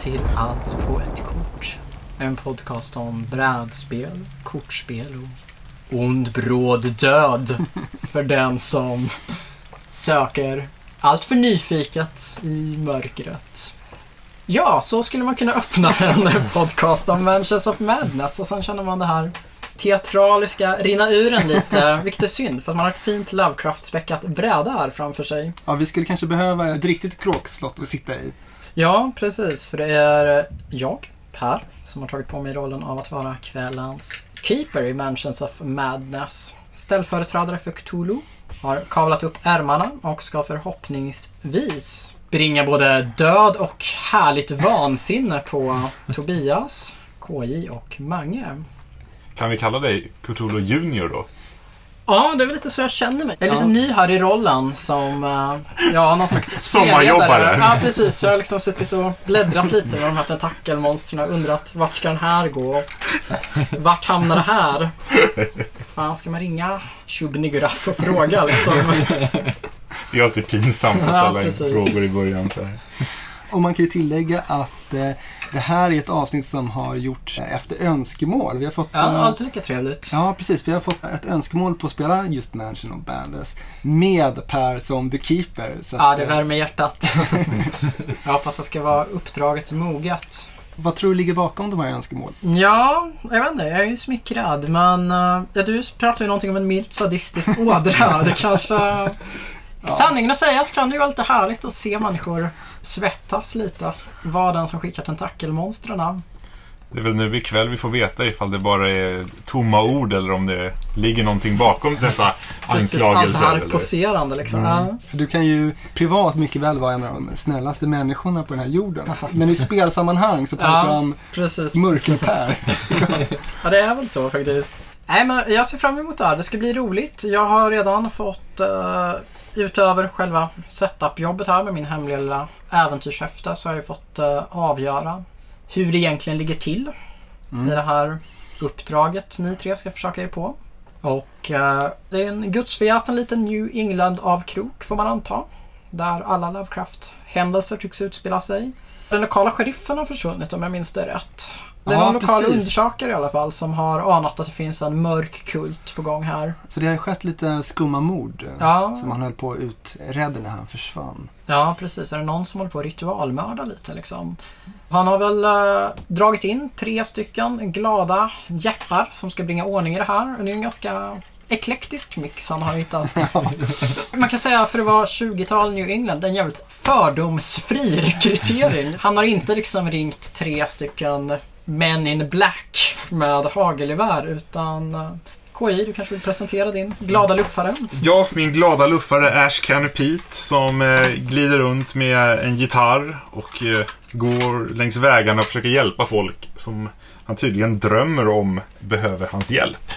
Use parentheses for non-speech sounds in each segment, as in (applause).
Till Allt på ett kort. En podcast om brädspel, kortspel och ond bråd död (laughs) för den som söker allt för nyfiket i mörkret. Ja, så skulle man kunna öppna (laughs) en podcast om Mansions of Madness och sen känner man det här teatraliska rinna ur en lite, (laughs) vilket är synd för att man har ett fint Lovecraft-späckat bräde här framför sig. Ja, vi skulle kanske behöva ett riktigt kråkslott att sitta i. Ja, precis. För det är eh, jag, Per, som har tagit på mig rollen av att vara kvällens keeper i Mansions of Madness. Ställföreträdare för Cthulhu. Har kavlat upp ärmarna och ska förhoppningsvis bringa både död och härligt vansinne på Tobias, KJ och Mange. Kan vi kalla dig Cthulhu Junior då? Ja, det är väl lite så jag känner mig. Jag är lite Ja. ny här i rollen som, eh, ja, någon slags (laughs) Sommarjobbare. Ja, precis. Så jag har liksom suttit och bläddrat lite med de här tentakelmonstren och undrat vart ska den här gå? Vart hamnar det här? Fan, ska man ringa Shubniguraff och fråga liksom? Det är alltid pinsamt att Ja, ställa precis. frågor i början. Så här. Och man kan ju tillägga att eh, det här är ett avsnitt som har gjorts eh, efter önskemål. Vi har fått... Ja, eh, alltid lika trevligt. Ja, precis. Vi har fått ett önskemål på att spela just Mansion of Bandless med Per som The Keeper. Så Ja, det eh, värmer hjärtat. (laughs) Jag hoppas det ska vara uppdraget moget. Vad tror du ligger bakom de här önskemålen? Ja, jag vet inte. Jag är ju smickrad. Men uh, ja, du pratar ju någonting om en milt sadistisk ådra. Det kanske... Sanningen att säga så kan det ju vara lite härligt att se människor svettas lite. Var den som skickar tentakelmonstren. Det är väl nu ikväll vi får veta ifall det bara är tomma ord eller om det ligger någonting bakom dessa Precis, allt det anklagelser. här eller? poserande liksom. Mm. Ja. För du kan ju privat mycket väl vara en av de snällaste människorna på den här jorden. Men i spelsammanhang så tar du Ja. fram Precis. Mörker-Per. (laughs) Ja, det är väl så faktiskt. Nej, men jag ser fram emot det här. Det ska bli roligt. Jag har redan fått, uh, utöver själva setup-jobbet här med min hemliga lilla äventyrshäfte, så har jag fått eh, avgöra hur det egentligen ligger till i det här uppdraget ni tre ska försöka er på. Och eh, det är en gudsförgäten liten New England-avkrok får man anta. Där alla Lovecraft-händelser tycks utspela sig. Den lokala sheriffen har försvunnit om jag minns det rätt. Det är Ja, någon lokal precis. undersökare i alla fall som har anat att det finns en mörk kult på gång här. För det har skett lite skumma mord. Ja. Som han höll på att utreda när han försvann. Ja, precis. Är det någon som håller på att ritualmörda lite liksom? Han har väl eh, dragit in tre stycken glada jeppar som ska bringa ordning i det här. Och Det är en ganska eklektisk mix han har hittat. (laughs) Man kan säga för det var 20-tal New England, en jävligt fördomsfri rekrytering. Han har inte liksom ringt tre stycken men in Black med hagelgevär utan eh, KI, du kanske vill presentera din glada luffare? Ja, min glada luffare Ash Canny Pete som eh, glider runt med en gitarr och eh, går längs vägarna och försöker hjälpa folk som han tydligen drömmer om behöver hans hjälp.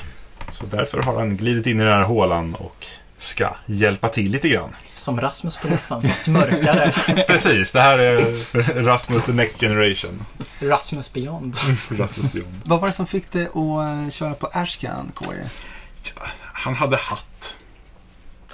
Så därför har han glidit in i den här hålan och ska hjälpa till lite grann. Som Rasmus på luffen, fast mörkare. (laughs) Precis, det här är Rasmus the Next Generation. Rasmus Beyond. (laughs) Rasmus Beyond. Vad var det som fick dig att eh, köra på Ashcan, KJ? Han hade hatt.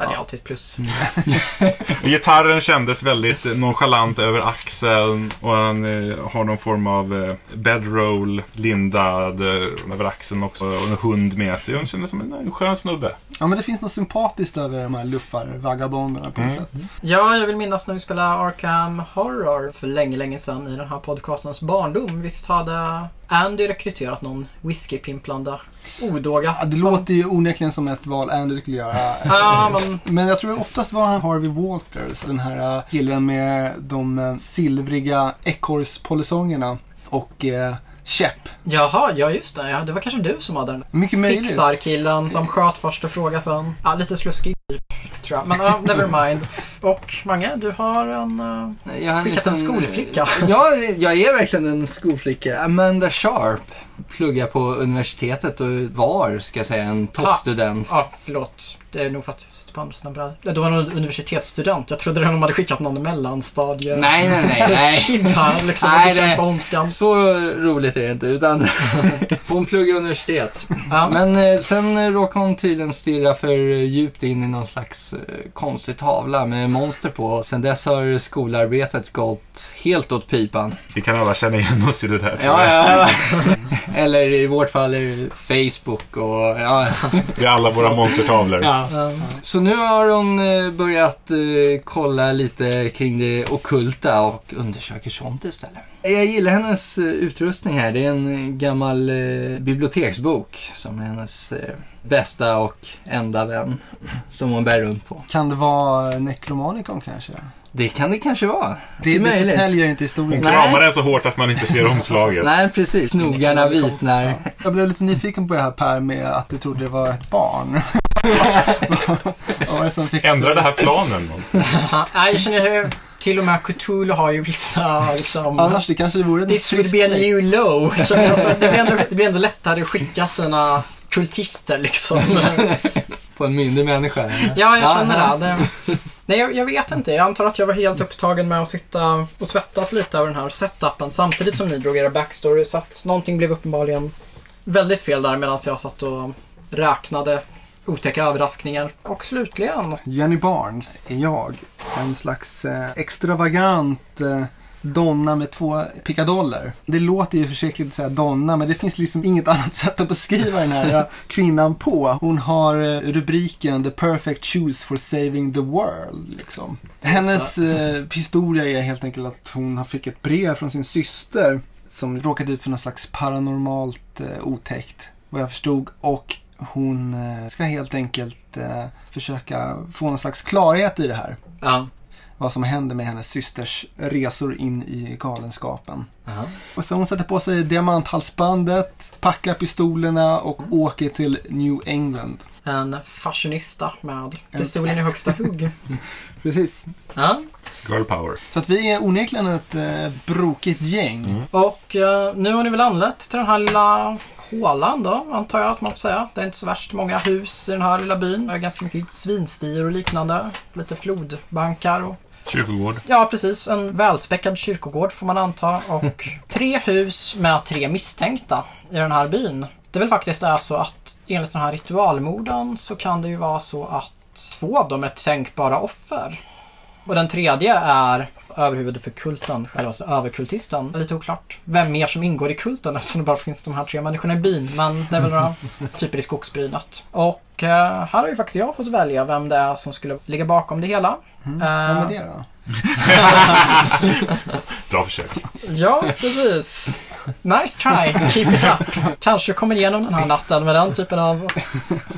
Det är alltid ett plus. (laughs) Gitarren kändes väldigt nonchalant över axeln och han eh, har någon form av eh, bedroll lindad eh, över axeln också och en hund med sig. Han kändes som en, en skön snubbe. Ja, men det finns något sympatiskt över de här luffar-vagabonderna på något Mm. sätt. Ja, jag vill minnas när vi spelade Arkham Horror för länge, länge sedan i den här podcastens barndom. Visst hade Andy rekryterat någon whiskypimplande odåga? Ja, det som- låter ju onekligen som ett val Andy skulle göra. (laughs) Ja, men Men jag tror oftast var han Harvey Walters, den här eh, killen med de eh, silvriga ekorrspolisongerna och eh, käpp. jaha, ja just det. Ja, det var kanske du som hade den. Mycket möjligt. Fixar-killen som sköt först och frågade sen. Ja, lite sluskig typ, tror jag. Men ja, never mind. Och Mange, du har en... eh, Jag har Skickat en skolflicka. (laughs) Ja, jag är verkligen en skolflicka. Amanda Sharp pluggar på universitetet och var, ska jag säga, en toppstudent. Ja, förlåt. Det är nog för att sitter på andra sidan brädet. Ja, Du var någon universitetsstudent. Jag trodde de hade skickat någon mellanstadie... Nej, nej, nej, nej. (laughs) Kid här liksom. Nej, det- bekämpa ondskan. Så roligt är det inte, utan (laughs) hon pluggar universitet. Ja, Men eh, sen råkade hon tydligen stirra för djupt in i någon slags eh, konstig tavla med monster på. Sen dess har skolarbetet gått helt åt pipan. Vi kan alla känna igen oss i det där. Ja, ja. (laughs) Eller i vårt fall är det Facebook och ja. Vi har alla våra monstertavlor. ja. Ja. Så nu har hon eh, börjat eh, kolla lite kring det ockulta och undersöker sånt istället. Jag gillar hennes eh, utrustning här. Det är en gammal biblioteksbok som är hennes bästa och enda vän som hon bär runt på. Kan det vara Necromanicon kanske? Det kan det kanske vara. Det, det möjligt. förtäljer inte Hon historien. Nej. kramar den så hårt att man inte ser omslaget. Nej, precis. Knogarna vitnar. Jag blev lite nyfiken på det här Per med att du trodde det var ett barn. (laughs) Vad var det som fick Ändrar det här planen? Nej, jag känner hur till och med Cthulhu har ju vissa liksom... Annars det kanske det vore en This will be a new low. (laughs) Så, alltså, det, blir ändå, det blir ändå lättare att skicka sina kultister liksom. (laughs) På en myndig människa. Ja, jag känner ja. det. Nej, jag, jag vet inte. Jag antar att jag var helt upptagen med att sitta och svettas lite över den här setupen samtidigt som ni drog era backstory. Så att någonting blev uppenbarligen väldigt fel där medan jag satt och räknade otäcka överraskningar. Och slutligen, Jenny Barnes är jag. En slags eh, extravagant eh, donna med två pickadoller. Det låter ju försiktigt att säga donna, men det finns liksom inget (laughs) annat sätt att beskriva den här kvinnan på. Hon har eh, rubriken The Perfect Shoes for Saving the World. Liksom. Hennes eh, historia är helt enkelt att hon fick ett brev från sin syster som råkade ut för något slags paranormalt eh, otäckt, vad jag förstod. Och hon eh, ska helt enkelt eh, försöka få någon slags klarhet i det här. ja. Vad som händer med hennes systers resor in i galenskapen. Och så hon sätter på sig diamanthalsbandet, packar pistolerna och åker till New England. en fashionista med pistolen i högsta hugg. (laughs) Precis. Ja. Girl power. Så att vi är onekligen ett eh, brokigt gäng. Mm. Och eh, nu har ni väl anlänt till den här lilla hålan då, antar jag att man får säga. Det är inte så värst många hus i den här lilla byn. Det är ganska mycket svinstier och liknande. Lite flodbankar och... Kyrkogård. Ja, precis. En välspäckad kyrkogård får man anta. Och (laughs) tre hus med tre misstänkta i den här byn. Det väl faktiskt är så att enligt den här ritualmorden så kan det ju vara så att två av dem är tänkbara offer. Och den tredje är överhuvudet för kulten, alltså överkultisten. Lite oklart vem mer som ingår i kulten (laughs) eftersom det bara finns de här tre människorna i byn. Men det är väl några typer i skogsbrynet. Och eh, här har ju faktiskt jag fått välja vem det är som skulle ligga bakom det hela. Mm. Eh, Vem är det då? (laughs) Bra försök. Ja, precis. Nice try. Keep it up. Kanske kommer igenom den här natten med den typen av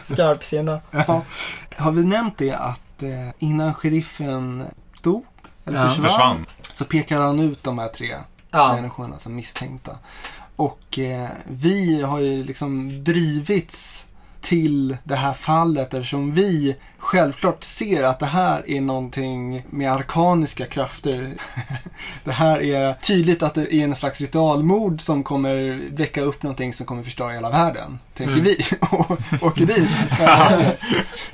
skarpsinne. Ja. Har vi nämnt det att eh, innan sheriffen dog, eller Ja. försvann, Försvann. så pekade han ut de här tre Ja, människorna som misstänkta. Och eh, vi har ju liksom drivits till det här fallet eftersom vi självklart ser att det här är någonting med arkaniska krafter. (laughs) det här är tydligt att det är en slags ritualmord som kommer väcka upp någonting som kommer förstöra hela världen. Tänker Mm. vi (laughs) och åker dit.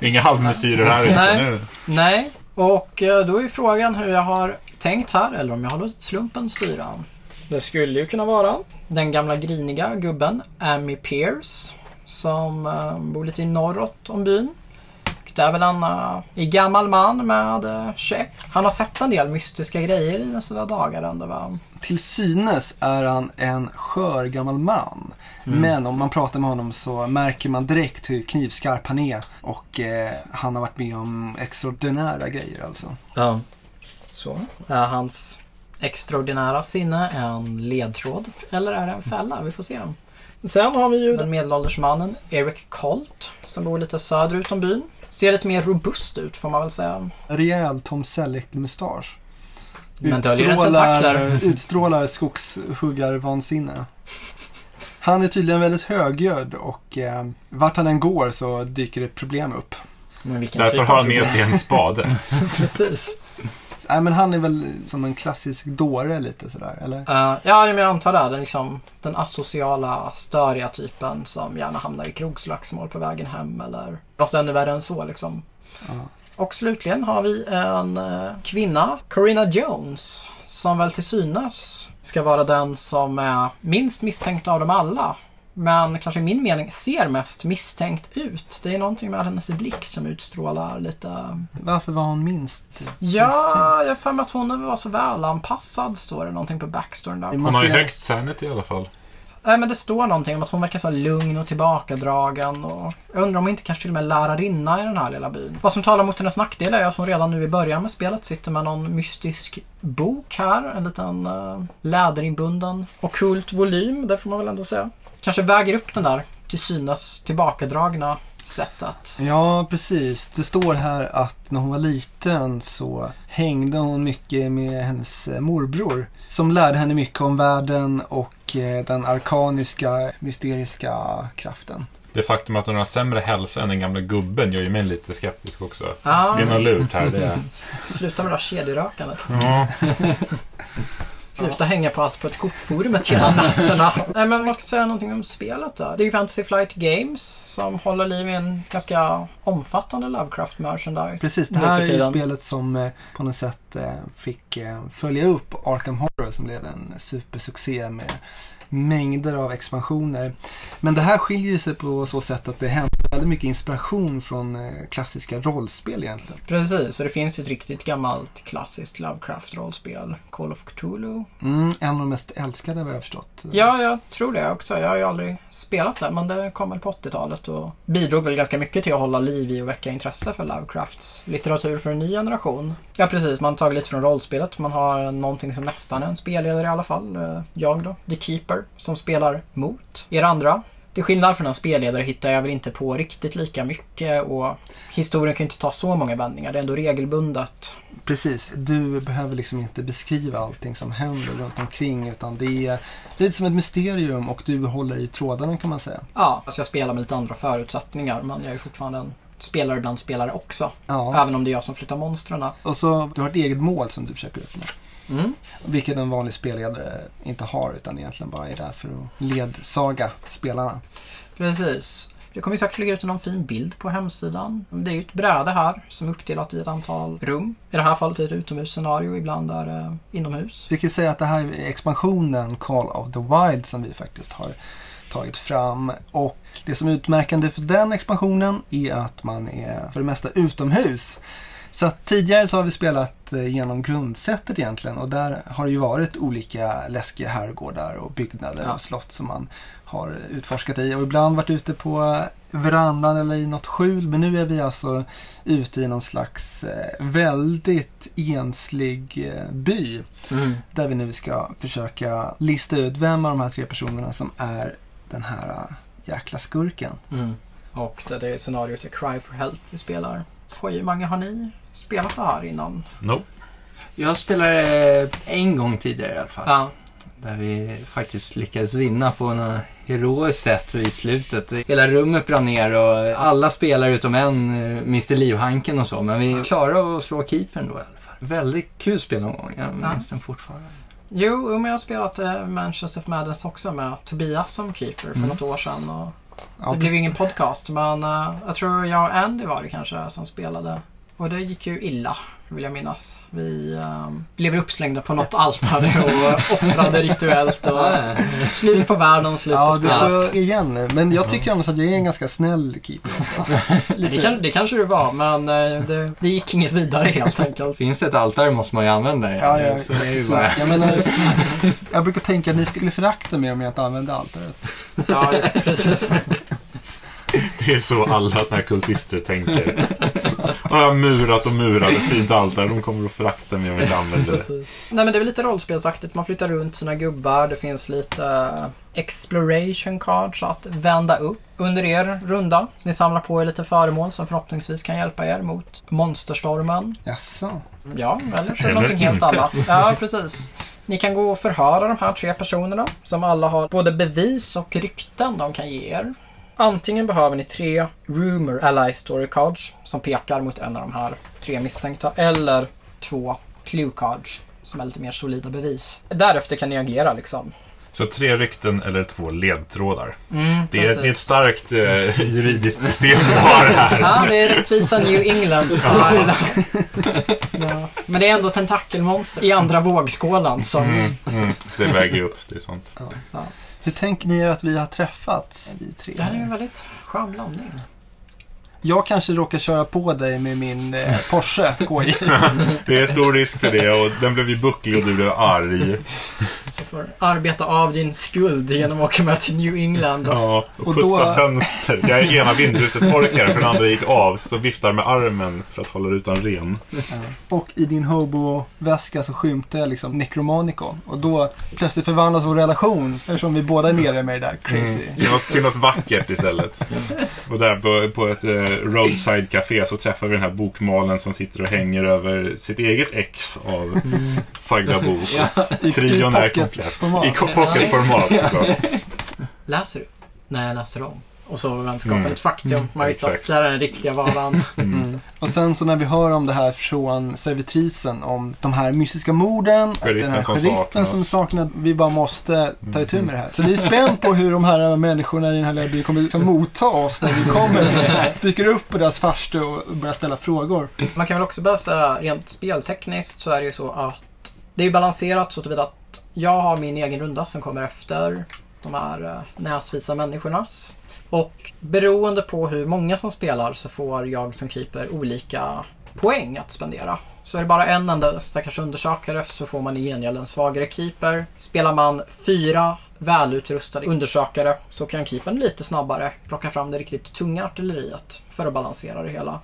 (laughs) Inga halvmesyrer här inte. Nej. Nu. nej. Och eh, då är ju frågan hur jag har tänkt här eller om jag har låtit slumpen styra. Det skulle ju kunna vara den gamla griniga gubben Amy Pierce som eh, bor lite i norrut om byn. Och Det är väl en uh, gammal man med uh, käpp. Han har sett en del mystiska grejer i dessa dagar ändå va? Till synes är han en skör gammal man. Men om man pratar med honom så märker man direkt hur knivskarp han är. Och eh, han har varit med om extraordinära grejer alltså. Ja. Så. Är hans extraordinära sinne en ledtråd eller är det en fälla? Vi får se. Sen har vi ju den medelålders mannen Eric Colt som bor lite söderut om byn. Ser lite mer robust ut får man väl säga. Rejäl Tom Selleck-mustasch. Men döljer inte Utstrålar, (laughs) (laughs) utstrålar skogshuggarvansinne. Han är tydligen väldigt högljudd och eh, vart han än går så dyker det problem upp. Därför typ har han med sig en spade. (laughs) Precis. Nej men han är väl som en klassisk dåre lite sådär, eller? Uh, ja, men jag antar det. Den, liksom, den asociala, störiga typen som gärna hamnar i krogslagsmål på vägen hem eller något ännu värre än så liksom. Ja. Och slutligen har vi en eh, kvinna, Corinna Jones, som väl till synes ska vara den som är minst misstänkt av dem alla. Men kanske i min mening ser mest misstänkt ut. Det är någonting med hennes blick som utstrålar lite... Varför var hon minst Ja, misstänkt? jag har för mig att hon var så välanpassad, står det någonting på backstoryn där. Man Hon har ju högst sanity i alla fall. Nej, men det står någonting om att hon verkar så lugn och tillbakadragen. Och jag undrar om hon inte kanske till och med är lärarinna i den här lilla byn. Vad som talar mot hennes nackdel är att hon redan nu i början med spelet sitter med någon mystisk bok här. En liten uh, läderinbunden ockult volym, det får man väl ändå säga. Kanske väger upp den där till synes tillbakadragna sättet. Ja, precis. Det står här att när hon var liten så hängde hon mycket med hennes eh, morbror. Som lärde henne mycket om världen och eh, den arkaniska, mysteriska kraften. Det faktum att hon har sämre hälsa än den gamla gubben gör ju mig lite skeptisk också. Ja, Det är något lurt här. Det är... sluta med det där kedjerökandet. Ja. (laughs) Sluta hänga på allt på ett Coop-forumet hela nätterna. Nej, men man ska säga någonting om spelet då. Det är ju Fantasy Flight Games som håller liv i en ganska omfattande Lovecraft-merchandise. Precis, det här är ju spelet som eh, på något sätt eh, fick eh, följa upp Arkham Horror som blev en supersuccé med mängder av expansioner. Men det här skiljer sig på så sätt att det hämtar väldigt mycket inspiration från eh, klassiska rollspel egentligen. Precis, och det finns ju ett riktigt gammalt klassiskt Lovecraft-rollspel. Call of Cthulhu. Mm, en av de mest älskade vad jag har förstått. Ja, jag tror det också. Jag har ju aldrig spelat det, men det kom väl på 80-talet och bidrog väl ganska mycket till att hålla liv i och väcka intresse för Lovecrafts litteratur för en ny generation. Ja, precis. Man har tagit lite från rollspelet. Man har någonting som nästan är en spelledare i alla fall. Eh, Jag då, The Keeper, som spelar mot er andra. Till skillnad från en spelledare hittar jag väl inte på riktigt lika mycket och historien kan ju inte ta så många vändningar. Det är ändå regelbundet. Precis, du behöver liksom inte beskriva allting som händer runt omkring utan det är lite som ett mysterium och du håller i trådarna kan man säga. Ja, alltså jag spelar med lite andra förutsättningar men jag är ju fortfarande en spelare bland spelare också. Ja. Även om det är jag som flyttar monstren. Och så du har ett eget mål som du försöker uppnå. Mm. Vilket en vanlig spelledare inte har utan egentligen bara är där för att ledsaga spelarna. Precis. Det kommer säkert ligga ut någon fin bild på hemsidan. Det är ju ett bräde här som är uppdelat i ett antal rum. I det här fallet är det ett utomhusscenario, ibland är det inomhus. Vi kan säga att det här är expansionen Call of the Wild som vi faktiskt har tagit fram. Och det som är utmärkande för den expansionen är att man är för det mesta utomhus. Så att tidigare så har vi spelat eh, genom grundsättet egentligen och där har det ju varit olika läskiga herrgårdar och byggnader Ja. och slott som man har utforskat i och ibland varit ute på verandan eller i något skjul men nu är vi alltså ute i någon slags eh, väldigt enslig eh, by Mm. där vi nu ska försöka lista ut vem av de här tre personerna som är den här jäkla skurken. Mm. Och det, det är scenariot är Cry for Help vi spelar. Hur många har ni spelat det här innan? Nope. Jag spelade en gång tidigare i alla fall. Ja. Där vi faktiskt lyckades vinna på något heroiskt sätt i slutet. Hela rummet brann ner och alla spelare utom en eh, miste livhanken och så. Men vi klarade att slå keepern då i alla fall. Väldigt kul spelomgång. Jag minns Ja. den fortfarande. Jo, jo, men jag har spelat eh, Manchester of Madness också med Tobias som keeper för Mm. något år sedan. Och Ja, det blev ju ingen podcast, men eh, jag tror jag och Andy var det kanske som spelade. Och det gick ju illa, vill jag minnas. Vi eh, blev uppslängda på något altare och offrade rituellt. Och slut på världen, slut på Ja, det spelet. får igen. Men jag tycker annars att jag är en ganska snäll keeper. Alltså. (laughs) Det, kan, det kanske du var, men eh, det, det gick inget vidare helt enkelt. Finns det ett altare måste man ju använda det. Ja, ja, Så det är ju bara... jag, menar, jag brukar tänka att ni skulle förakta mig om jag inte använde altaret. Ja, precis. (laughs) Det är så alla såna här kultister tänker. Och jag har murat och murat ett fint altare. De kommer att förakta mig om jag inte använder det. Precis. Nej men det är väl lite rollspelsaktigt. Man flyttar runt sina gubbar. Det finns lite eh, exploration cards att vända upp under er runda. Så ni samlar på er lite föremål som förhoppningsvis kan hjälpa er mot monsterstormen. Jaså? Ja, eller så är det Eller någonting helt annat. Ja, precis. Ni kan gå och förhöra de här tre personerna som alla har både bevis och rykten de kan ge er. Antingen behöver ni tre Rumor Ally Story Cards som pekar mot en av de här tre misstänkta eller två Clue Cards som är lite mer solida bevis. Därefter kan ni agera liksom. Så tre rykten eller två ledtrådar. Mm, Det är, det är ett starkt eh, juridiskt system vi har här. Ja, det är rättvisa New England style. (laughs) ja. Men det är ändå tentakelmonster i andra vågskålen. Så Mm, mm, det väger upp, det är sånt. Hur tänker ni er att vi har träffats, vi tre? Ja, det är en väldigt skön blandning. Jag kanske råkar köra på dig med min eh, Porsche (laughs) KJ. Det är stor risk för det och den blev ju bucklig och du blev arg. Så får du arbeta av din skuld genom att åka med till New England. Och... Ja, och Och då- putsa fönster. Jag är ena vindrutetorkaren för den andra gick av, så viftar med armen för att hålla rutan ren. Och i din hobo-väska så skymtar jag liksom Necromonicon. Och då plötsligt förvandlas vår relation eftersom vi båda är nere med det där crazy. Till något, till något vackert istället. Och där på, på ett eh, roadside café så träffar vi den här bokmalen som sitter och hänger över sitt eget ex av sagda bok. (laughs) I, Trion är komplett. I pocketformat. Läser du? Nej, jag läser om. Och så vänskapen Mm. ett faktum. Man visste att det här är den riktiga varan. (laughs) Mm. Och sen så när vi hör om det här från servitrisen om de här mystiska morden och Sheriffen den här som sheriffen som saknar, vi bara måste ta itu med det här. Så vi är spänt på hur de här människorna i den här byn kommer liksom motta oss när vi kommer, (laughs) dyker upp på deras farstu och börjar ställa frågor. Man kan väl också bara säga rent speltekniskt så är det ju så att det är balanserat så tillvida att jag har min egen runda som kommer efter de här eh, näsvisa människornas. Och beroende på hur många som spelar så får jag som keeper olika poäng att spendera. Så är det bara en enda stackars undersökare så får man i gengäld en svagare keeper. Spelar man fyra välutrustade undersökare så kan keepern lite snabbare plocka fram det riktigt tunga artilleriet för att balansera det hela.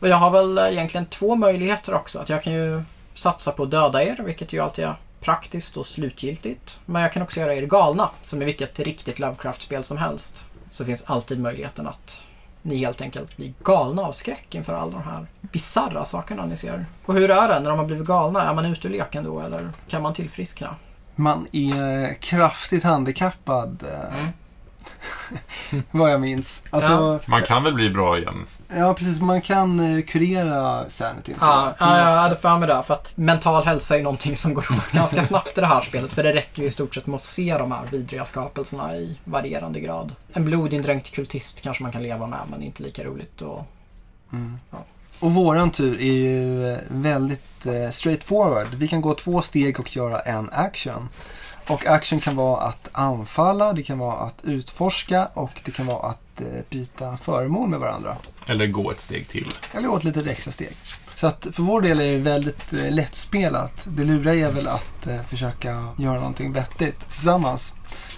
Och jag har väl egentligen två möjligheter också. Att jag kan ju satsa på att döda er, vilket ju alltid är praktiskt och slutgiltigt. Men jag kan också göra er galna, som i vilket riktigt Lovecraft-spel som helst. Så finns alltid möjligheten att ni helt enkelt blir galna av skräck inför alla de här bisarra sakerna ni ser. Och hur är det när de har blivit galna? Är man ute ur leken då eller kan man tillfriskna? Man är kraftigt handikappad, eh, Mm. (laughs) vad jag minns. Alltså, Man kan väl bli bra igen? ja. precis, man kan eh, kurera sanity. Ja, ja, jag hade för mig det. För att mental hälsa är någonting som går åt ganska snabbt i det här spelet. För det räcker ju i stort sett med att se de här vidriga skapelserna i varierande grad. En blodindränkt kultist kanske man kan leva med, men inte lika roligt. Och... Mm. Ja. Och våran tur är ju eh, väldigt eh, straightforward. Vi kan gå två steg och göra en action. Och action kan vara att anfalla, det kan vara att utforska och det kan vara att eh, byta föremål med varandra. Eller gå ett steg till? Eller gå ett litet extra steg. Så att för vår del är det väldigt eh, lättspelat. Det luriga är väl att eh, försöka göra någonting vettigt tillsammans.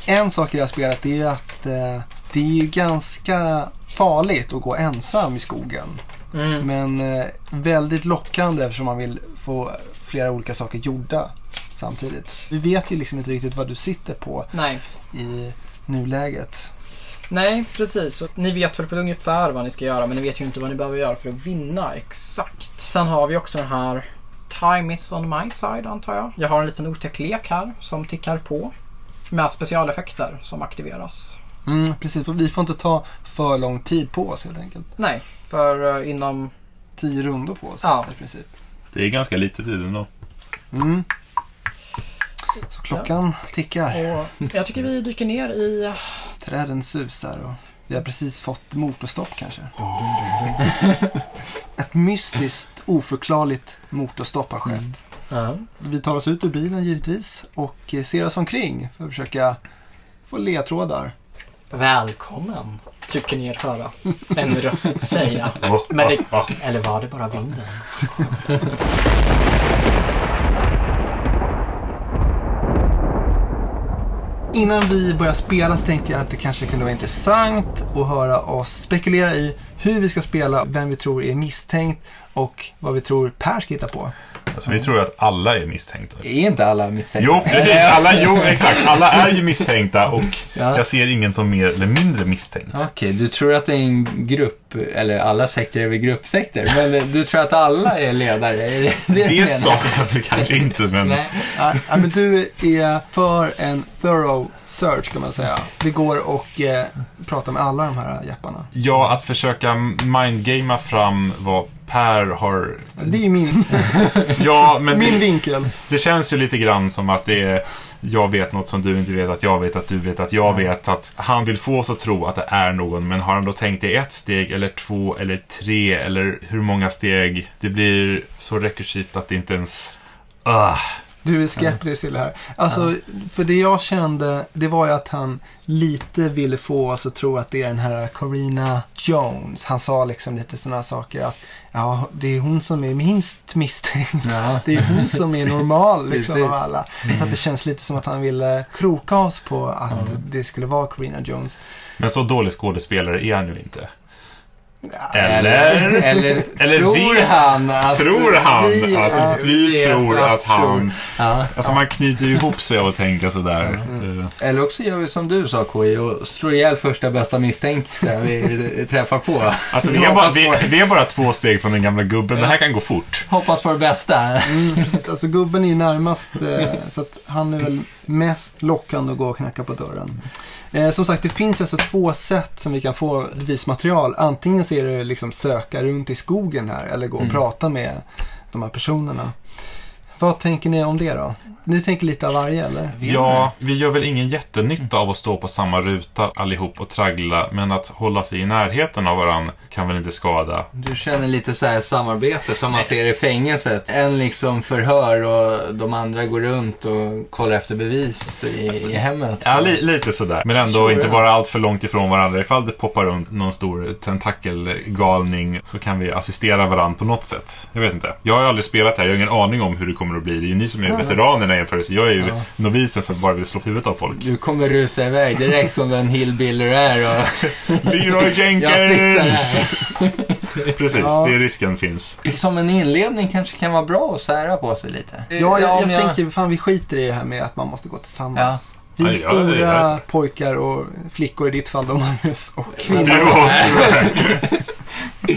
En sak i det här spelet är att eh, det är ju ganska farligt att gå ensam i skogen. Mm. Men eh, väldigt lockande eftersom man vill få flera olika saker gjorda samtidigt. Vi vet ju liksom inte riktigt vad du sitter på Nej. i nuläget. Nej, precis. Och ni vet väl på ungefär vad ni ska göra, men ni vet ju inte vad ni behöver göra för att vinna exakt. Sen har vi också den här Time is on my side, antar jag. Jag har en liten otäck lek här som tickar på. Med specialeffekter som aktiveras. Mm, precis, för vi får inte ta för lång tid på oss helt enkelt. Nej, för eh, inom... Tio rundor på oss Ja. i princip. Det är ganska lite tid ändå. Mm. Så klockan tickar. Och jag tycker vi dyker ner i... Träden susar och vi har precis fått motorstopp kanske. (laughs) Ett mystiskt, oförklarligt motorstopp har skett. Vi tar oss ut ur bilen givetvis och eh, ser oss omkring för att försöka få ledtrådar. Välkommen, tycker ni er höra en röst säga. (laughs) Men det, eller var det bara vinden? (laughs) Innan vi börjar spela så tänkte jag att det kanske kunde vara intressant att höra oss spekulera i hur vi ska spela, vem vi tror är misstänkt och vad vi tror Per ska hitta på. Alltså, vi tror ju att alla är misstänkta. Är inte alla misstänkta? Jo, precis. (laughs) Alla, jo, exakt. Alla är ju misstänkta och Ja. jag ser ingen som mer eller mindre misstänkt. Okej, du tror att det är en grupp, eller alla sekter är väl gruppsekter, men du tror att alla är ledare? Det det? Det sa jag väl kanske inte, men Nej. Ja, men du är för en thorough search kan man säga. Det går och eh, prata med alla de här jepparna. ja, att försöka mindgamea fram vad Per har... Det är min, (laughs) Ja, men min det, vinkel. det känns ju lite grann som att det är jag vet något som du inte vet, att jag vet att du vet att jag vet. Att han vill få oss att tro att det är någon, men har han då tänkt i ett steg, eller två, eller tre, eller hur många steg? Det blir så rekursivt att det inte ens... Ah, Du är skeptisk till det här. Alltså, för det jag kände, det var ju att han lite ville få oss att tro att det är den här Corina Jones. Han sa liksom lite sådana saker att ja, det är hon som är minst misstänkt. Ja. (laughs) Det är hon som är normal liksom av alla. Så att det känns lite som att han ville kroka oss på att det skulle vara Corina Jones. Men så dålig skådespelare är han ju inte. Ja, Eller? Eller, Eller (laughs) tror vet- han att... Tror han vi- att ja, vi tror att han... tror- Ja. Alltså man knyter ju ihop sig av att tänka sådär. Eh, Eller också gör vi som du sa KI och slår ihjäl första bästa misstänkta vi (laughs) träffar på. Alltså vi är, bara, vi, vi är bara två steg från den gamla gubben. Det här kan gå fort. Hoppas på det bästa. Mm, precis, alltså gubben är närmast eh, så att han är väl mest lockande att gå och knacka på dörren. Eh, som sagt, det finns alltså två sätt som vi kan få bevismaterial. Antingen så är det liksom söka runt i skogen här eller gå och Mm. prata med de här personerna. Vad tänker ni om det då? Ni tänker lite av varje eller? Ja, vi gör väl ingen jättenytta av att stå på samma ruta allihop och traggla, men att hålla sig i närheten av varandra kan väl inte skada. Du känner lite så här samarbete som man ser i fängelset. En liksom förhör och de andra går runt och kollar efter bevis i, i hemmet. Ja, li, lite sådär. Men ändå Sure, inte vara allt för långt ifrån varandra. Ifall det poppar runt någon stor tentakelgalning så kan vi assistera varandra på något sätt. Jag vet inte. Jag har aldrig spelat här. Jag har ingen aning om hur det kommer att bli. Det är ju ni som är i jämförelse. Jag är ju Ja. novisen som bara vill slå huvudet av folk. Du kommer rusa iväg direkt som den hillbilly du är och (laughs) Leroy jag Jenkins! här. (laughs) Precis, Ja. det är risken finns. Som en inledning kanske kan vara bra att sära på sig lite. Ja, jag, jag, om tänker fan vi skiter i det här med att man måste gå tillsammans. Vi Ja, är ja, stora det. pojkar och flickor i ditt fall då Magnus och Det kvinnor. var- Ja,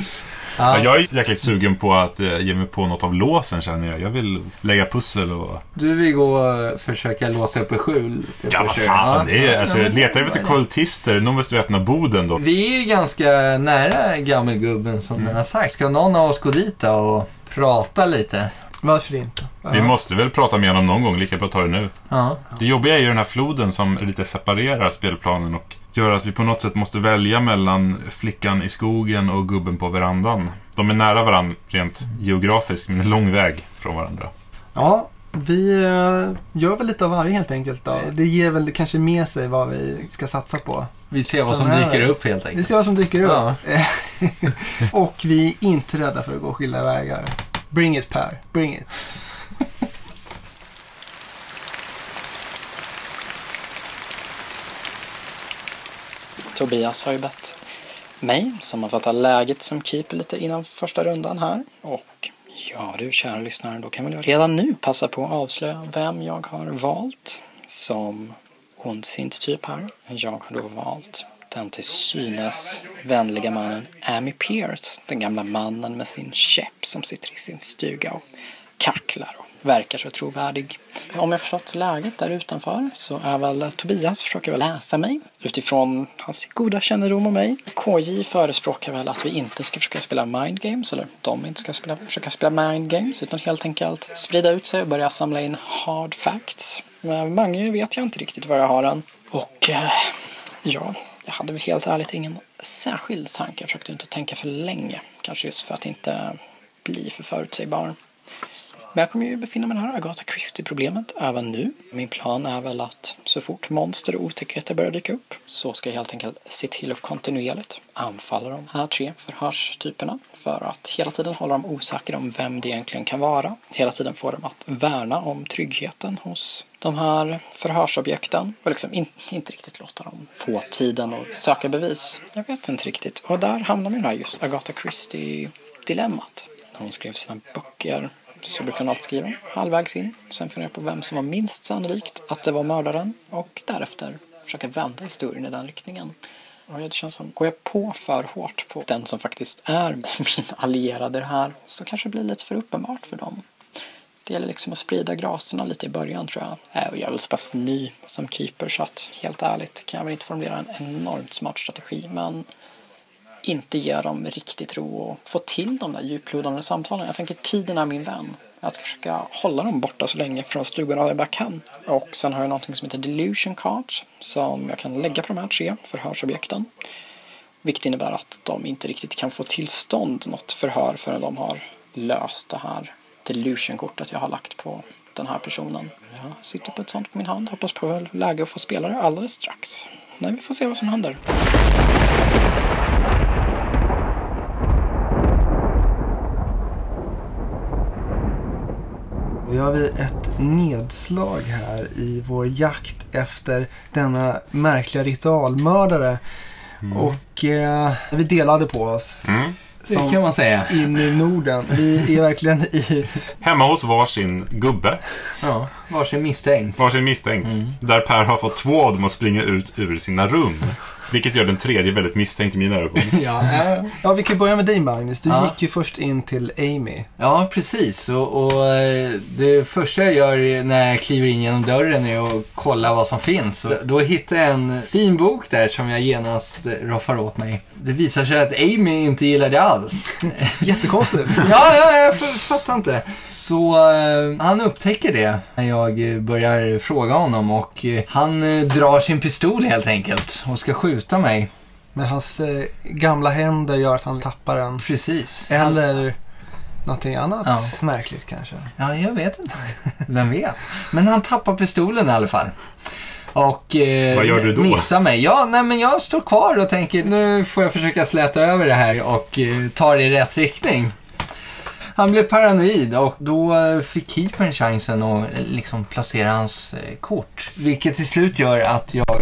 Ja, jag är jäkligt sugen på att eh, ge mig på något av låsen känner jag. Jag vill lägga pussel och... du vill gå och försöka låsa upp ett skjul. Ja, vad fan. Det är, alltså, letar efter kultister, någon måste ju öppna boden då. Vi är ju ganska nära gammelgubben som Mm. den har sagt. Ska någon av oss gå dit då och prata lite? Varför inte? Vi måste väl prata med honom någon gång, lika bra att ta det nu. Ja. Det jobbiga är ju den här floden som lite separerar spelplanen och gör att vi på något sätt måste välja mellan flickan i skogen och gubben på verandan. De är nära varandra rent geografiskt, men är lång väg från varandra. Ja, vi eh, gör väl lite av varje helt enkelt då. Det ger väl kanske med sig vad vi ska satsa på. Vi ser vad som dyker upp helt Vi enkelt. ser vad som dyker upp. Ja. (laughs) och vi är inte rädda för att gå skilda vägar. Bring it Per, bring it. Tobias har ju bett mig sammanfatta läget som keeper lite innan första rundan här. Och ja du kära lyssnare, då kan väl jag redan nu passa på att avslöja vem jag har valt som ondsint typ här. Jag har då valt den till synes vänliga mannen Amy Pierce. Den gamla mannen med sin käpp som sitter i sin stuga och kacklar och verkar så trovärdig. Om jag förstått läget där utanför så är väl Tobias försöker väl läsa mig utifrån hans goda kännedom om mig. KJ förespråkar väl att vi inte ska försöka spela mind games eller de inte ska spela, försöka spela mind games utan helt enkelt sprida ut sig och börja samla in hard facts. Men Mange vet jag inte riktigt var jag har han Och eh, ja, jag hade väl helt ärligt ingen särskild tanke. Jag försökte inte tänka för länge. Kanske just för att inte bli för förutsägbar. Men jag kommer ju befinna mig i det här Agatha Christie-problemet även nu. Min plan är väl att så fort monster och otäckheter börjar dyka upp så ska jag helt enkelt se till att kontinuerligt anfalla de här tre förhörstyperna för att hela tiden hålla dem osäkra om vem det egentligen kan vara. Hela tiden få dem att värna om tryggheten hos de här förhörsobjekten och liksom in, inte riktigt låta dem få tiden att söka bevis. Jag vet inte riktigt. Och där hamnar man det här just Agatha Christie-dilemmat. När hon skrev sina böcker så brukar hon skriva halvvägs in. Sen fundera på vem som var minst sannolikt att det var mördaren och därefter försöka vända historien i den riktningen. Och det känns som, går jag på för hårt på den som faktiskt är (laughs) min allierade i det här så kanske det blir lite för uppenbart för dem. Det gäller liksom att sprida graserna lite i början tror jag. Äh, och Jag är väl så pass ny som keeper så att helt ärligt kan jag väl inte formulera en enormt smart strategi men inte ge dem riktigt ro och få till de där djuplodande samtalen. Jag tänker tiden är min vän. Jag ska försöka hålla dem borta så länge från stugorna jag bara kan. Och sen har jag någonting som heter Delusion Cards som jag kan lägga på de här tre förhörsobjekten. Vilket innebär att de inte riktigt kan få till stånd något förhör förrän de har löst det här Delusion-kortet jag har lagt på den här personen. Jag sitter på ett sånt på min hand. Hoppas på väl läge att få spela det alldeles strax. Nej, vi får se vad som händer. Då gör vi ett nedslag här i vår jakt efter denna märkliga ritualmördare. Och eh, vi delade på oss. Mm. Det kan man säga. in i Norden. Vi är verkligen i... Hemma hos varsin gubbe, Ja, varsin misstänkt. varsin misstänkt. Där Per har fått två av dem att springa ut ur sina rum. Vilket gör den tredje väldigt misstänkt i mina ögon. Ja, (laughs) ja. Ja, vi kan börja med dig Magnus. Du Ja. gick ju först in till Amy. ja precis. Och, och eh, det första jag gör när jag kliver in genom dörren är att kolla vad som finns. Och då hittar jag en fin bok där som jag genast eh, roffar åt mig. Det visar sig att Amy inte gillar det alls. (laughs) Jättekonstigt. (laughs) Ja, ja, jag fattar inte. Så eh, han upptäcker det när jag börjar fråga honom och han drar sin pistol helt enkelt och ska skjuta mig. Men hans eh, gamla händer gör att han tappar den. Precis. Eller någonting annat Ja. märkligt kanske. Ja, jag vet inte. Vem vet? Men han tappar pistolen i alla fall. Och eh, Vad gör du då? missar mig. Ja, nej men jag står kvar och tänker nu får jag försöka släta över det här och eh, ta det i rätt riktning. Han blev paranoid och då eh, fick keepern chansen att eh, liksom placera hans eh, kort. Vilket till slut gör att jag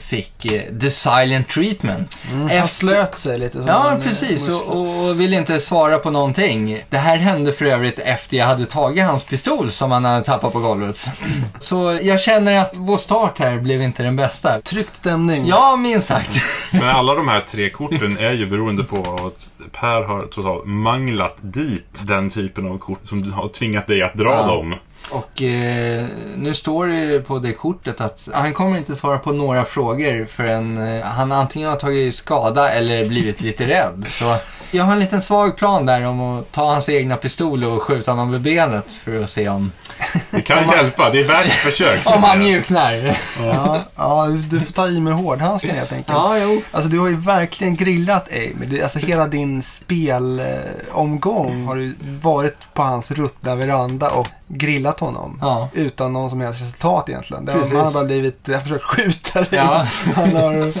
fick the silent treatment. Mm. Han Efter- slöt sig lite som Ja, precis. Och, och ville inte svara på någonting. Det här hände för övrigt efter jag hade tagit hans pistol som han hade tappat på golvet. (clears throat) Så jag känner att vår start här blev inte den bästa. Tryckt stämning. Ja, minst sagt. (laughs) Men alla de här tre korten är ju beroende på att Per har totalt manglat dit den typen av kort som har tvingat dig att dra Ja. dem. Och eh, nu står det på det kortet att han kommer inte svara på några frågor förrän eh, han antingen har tagit skada eller blivit lite rädd. Så jag har en liten svag plan där om att ta hans egna pistol och skjuta honom vid benet för att se om, Det kan (laughs) hjälpa, det är värt ett försök. (laughs) om han mjuknar. Ja, ja, du får ta i med hårdhandsken helt enkelt. Ja, jo. Alltså du har ju verkligen grillat Amy. Alltså hela din spelomgång har du varit på hans ruttna veranda och grillat honom. Ja. Utan någon som helst resultat egentligen. Det- Precis. Han har bara blivit, jag har försökt skjuta dig. Ja. Han har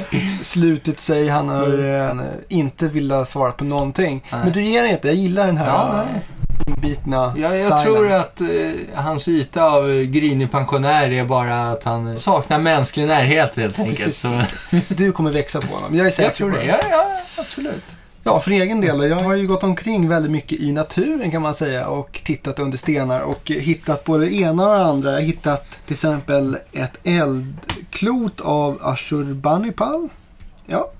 slutit sig, han har eh, inte velat svara på någonting. Nej. Men du ger det inte, jag gillar den här Ja, nej. inbitna Ja, jag stilen. tror att eh, hans yta av eh, grinig pensionär är bara att han saknar mänsklig närhet helt enkelt. Så, Du kommer växa på honom, jag är säker jag tror på det. Ja, ja, absolut. Ja, för egen del. Jag har ju gått omkring väldigt mycket i naturen kan man säga och tittat under stenar och hittat både det ena och det andra. Jag har hittat till exempel ett eldklot av Ashurbanipal. Ja,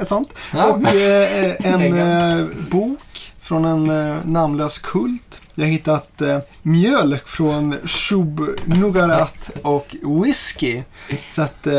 ett sånt. Ja. Och eh, en Lägga. eh, bok från en eh, namnlös kult. Jag har hittat eh, mjölk från Shub-Nugarat och whisky. Så att eh,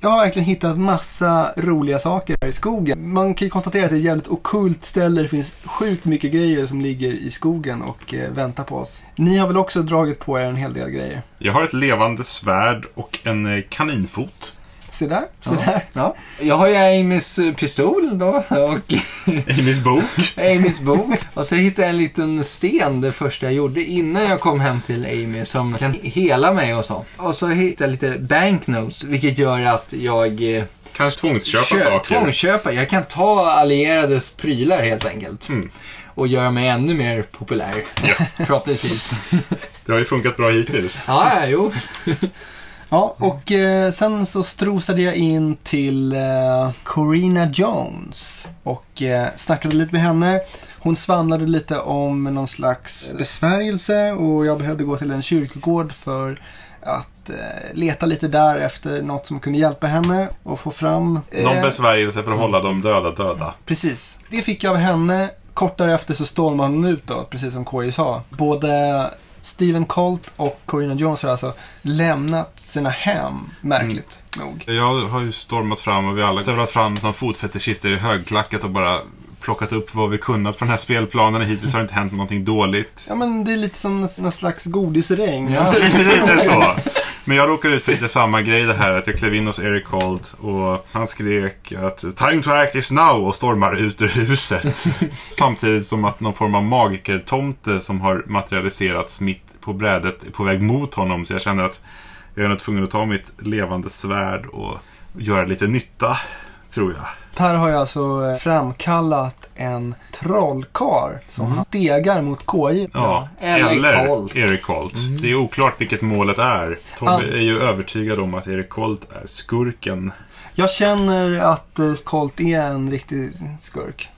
jag har verkligen hittat massa roliga saker här i skogen. Man kan ju konstatera att det är ett jävligt okult ställe. Det finns sjukt mycket grejer som ligger i skogen och eh, väntar på oss. Ni har väl också dragit på er en hel del grejer? Jag har ett levande svärd och en eh, kaninfot. Se där, se Ja. där. Ja. Jag har ju Amys eh, pistol då och (laughs) Amys bok. Amys bok. Och så hittade jag en liten sten det första jag gjorde innan jag kom hem till Amy som kan hela mig och så. Och så hittade jag lite banknotes vilket gör att jag eh, Kanske tvångsköpa Kö- saker. Tvångsköpa. Jag kan ta allierades prylar helt enkelt. Mm. Och göra mig ännu mer populär. Ja. (laughs) Förhoppningsvis. Det har ju funkat bra hittills. ja, ja, jo. Ja, och eh, sen så strosade jag in till eh, Corina Jones och eh, snackade lite med henne. Hon svamlade lite om någon slags besvärjelse och jag behövde gå till en kyrkogård för att eh, leta lite där efter något som kunde hjälpa henne och få fram... eh, Någon besvärjelse för att hålla de döda döda. Precis. Det fick jag av henne. Kort därefter så stormade hon ut då, precis som KJ sa. Både Stephen Colt och Corina Jones har alltså lämnat sina hem, märkligt nog. Jag har ju stormat fram och vi alla stövlat fram som fotfetischister i högklackat och bara plockat upp vad vi kunnat på den här spelplanen. Hittills har det inte hänt någonting dåligt. Ja men det är lite som någon slags godisregn. Ja. (laughs) Lite så. Men jag råkade ut för lite samma grej det här att jag klev in hos Eric Holt och han skrek att Time to act is now och stormar ut ur huset. (laughs) Samtidigt som att någon form av magikertomte som har materialiserats mitt på brädet på väg mot honom. Så jag känner att jag är nog tvungen att ta mitt levande svärd och göra lite nytta, tror jag. Per har ju alltså eh, framkallat en trollkar som Mm. stegar mot KJ. Ja, eller eller Colt. Erik Colt. Det är oklart vilket målet är. Tobbe är ju övertygad om att Erik Colt är skurken. Jag känner att eh, Colt är en riktig skurk.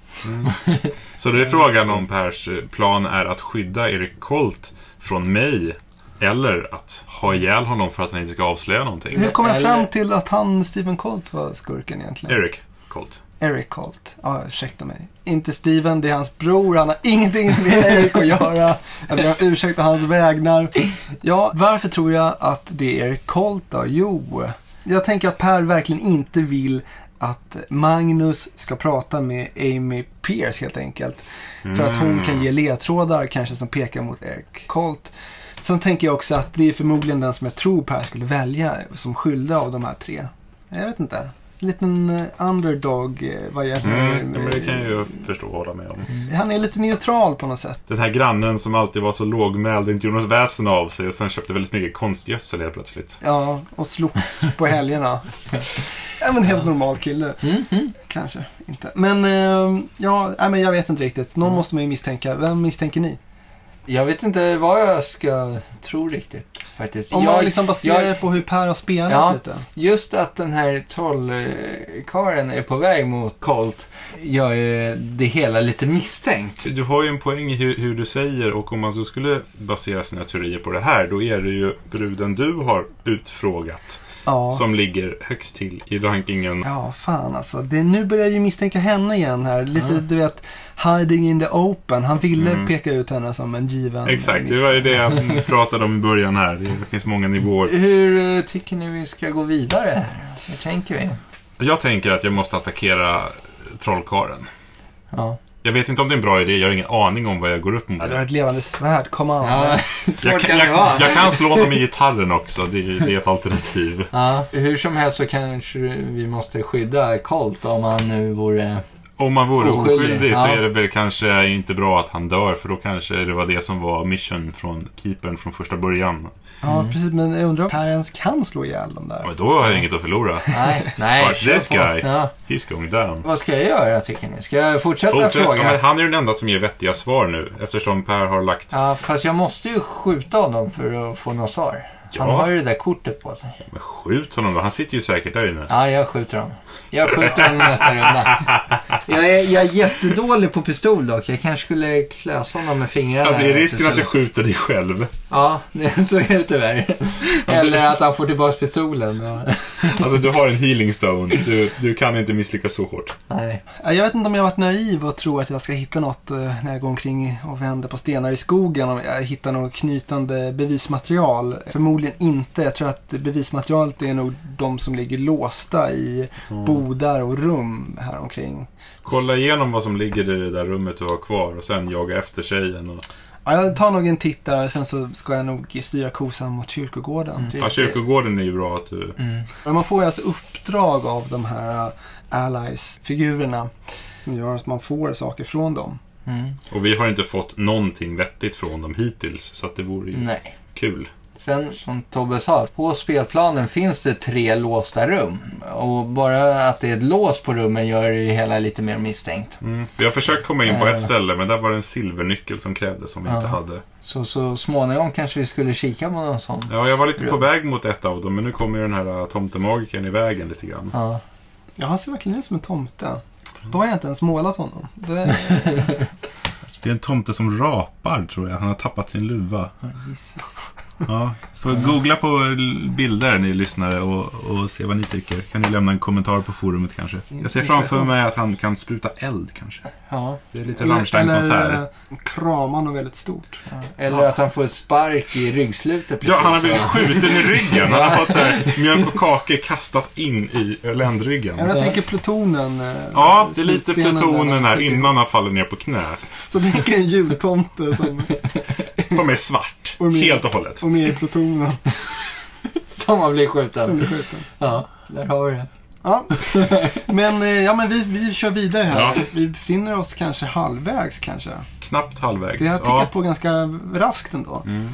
Så det är frågan om Pers plan är att skydda Erik Colt från mig. Eller att ha ihjäl honom för att han inte ska avslöja någonting. Hur kom jag fram till att han, Stephen Colt, var skurken egentligen? Erik Colt. Eric Colt. Ja, ursäkta mig. Inte Steven, det är hans bror. Han har ingenting med Eric att göra. Jag ber om ursäkt på hans vägnar. Ja, varför tror jag att det är Eric Colt då? Jo, jag tänker att Per verkligen inte vill att Magnus ska prata med Amy Pierce helt enkelt. För att hon kan ge ledtrådar kanske som pekar mot Eric Colt. Sen tänker jag också att det är förmodligen den som jag tror Per skulle välja som skyldig av de här tre. Jag vet inte. En liten eh, underdog eh, vad gäller... Mm, men det kan jag ju förstå och hålla med om. Han är lite neutral på något sätt. Den här grannen som alltid var så lågmäld och inte gjorde något väsen av sig och sen köpte väldigt mycket konstgödsel helt plötsligt. Ja, och slogs på helgerna. Ja, men helt normal kille. Mhm. Kanske inte. Men, eh, ja, nej, men jag vet inte riktigt. Någon måste man ju misstänka. Vem misstänker ni? Jag vet inte vad jag ska tro riktigt faktiskt. Om jag, man liksom baserar jag- det på hur Per har spelat Ja. lite. Just att den här trollkaren är på väg mot Colt gör ju det hela lite misstänkt. Du har ju en poäng i hur, hur du säger och om man så skulle basera sina teorier på det här då är det ju bruden du har utfrågat Ja. som ligger högst till i rankingen. Ja, fan alltså. Det, nu börjar jag ju misstänka henne igen här. Lite, Mm. du vet, hiding in the open. Han ville Mm. peka ut henne som en given Exakt, det var ju det jag pratade om i början här. Det finns många nivåer. Hur eh, tycker ni vi ska gå vidare här? Hur tänker vi? Jag tänker att jag måste attackera trollkaren. Ja. Jag vet inte om det är en bra idé, jag har ingen aning om vad jag går upp mot. Ja, du har ett levande svärd. Come on. ja. (laughs) jag, kan, jag, jag kan slå dem i gitarren också, det, är- det är ett alternativ. Ja, hur som helst så kanske vi måste skydda Colt om han nu vore... Om man vore Oskyldig, oskyldig så ja. är det väl kanske inte bra att han dör, för då kanske det var det som var mission från keepern från första början. Ja, Mm. precis. Men jag undrar om Per ens kan slå ihjäl dem där. Och då har jag inget att förlora. Nej, nej. Fuck this guy. Ja. He's going down. Vad ska jag göra tycker ni? Ska jag fortsätta Fortsätt. Ja, fråga? men han är den enda som ger vettiga svar nu, eftersom Per har lagt... Ja, fast jag måste ju skjuta honom för att få något svar. Han har ju det där kortet på sig. Men skjut honom då, han sitter ju säkert där inne. Ja, jag skjuter honom. Jag skjuter honom nästa runda. Jag är, jag är jättedålig på pistol dock. Jag kanske skulle klösa honom med fingrarna. Alltså är risken att du skjuter dig själv? Ja, det- så är det tyvärr. Eller att han får tillbaka pistolen. Alltså du har en healing stone, du, du kan inte misslyckas så hårt. Nej. Ja, Jag vet inte om jag har varit naiv och tror att jag ska hitta något eh, när jag går omkring och vänder på stenar i skogen. Om jag hittar något knytande bevismaterial. Förmodligen inte. Jag tror att bevismaterialet är nog de som ligger låsta i bodar och rum här omkring. Kolla igenom vad som ligger i det där rummet du har kvar och sen jaga efter tjejen. Och... Ja, jag tar nog en titt där. Sen så ska jag nog styra kosan mot kyrkogården. Mm. Ja, kyrkogården är ju bra att du... Mm. Man får ju alltså uppdrag av de här uh, allies-figurerna. Som gör att man får saker från dem. Mm. Och vi har inte fått någonting vettigt från dem hittills, så att det vore ju Nej. kul. Sen som Tobbe sa, på spelplanen finns det tre låsta rum. Och bara att det är ett lås på rummen gör det ju hela lite mer misstänkt. Mm. Vi har försökt komma in på Eh. ett ställe, men där var det en silvernyckel som krävdes som vi Ja. inte hade. Så, så småningom kanske vi skulle kika på någon sån. Ja, jag var lite på Rum. väg mot ett av dem, men nu kommer ju den här uh, tomtemagikern i vägen lite grann. Ja. Ja, han ser verkligen ut som en tomte. Då har jag inte ens målat honom. Det, (laughs) Det är en tomte som rapar, tror jag. Han har tappat sin luva. Jesus. Ja, får googla på bilder ni lyssnare och, och se vad ni tycker. Kan ni lämna en kommentar på forumet kanske. Jag ser framför mig att han kan spruta eld kanske. Ja. Det är lite Rammstein-konsert. Eller eh, krama något väldigt stort. Eller att han får ett spark i ryggslutet precis. Ja, han har blivit så. skjuten i ryggen. Han har fått så här, mjölk och kakor kastat in i ländryggen. Ja, Jag tänker plutonen. eh, Ja, det är lite plutonen här innan han faller ner på knä. Så tänker en jultomte som (laughs) Som är svart. Och med- Helt och hållet. och med i plutonen (laughs) Som har blivit som skjuten. blir skjuten. Ja, där har vi det. Ja, men, eh, ja, men vi, vi kör vidare här. Ja. Vi befinner oss kanske halvvägs kanske. Knappt halvvägs. Det har tickat Ja. på ganska raskt ändå. Mm.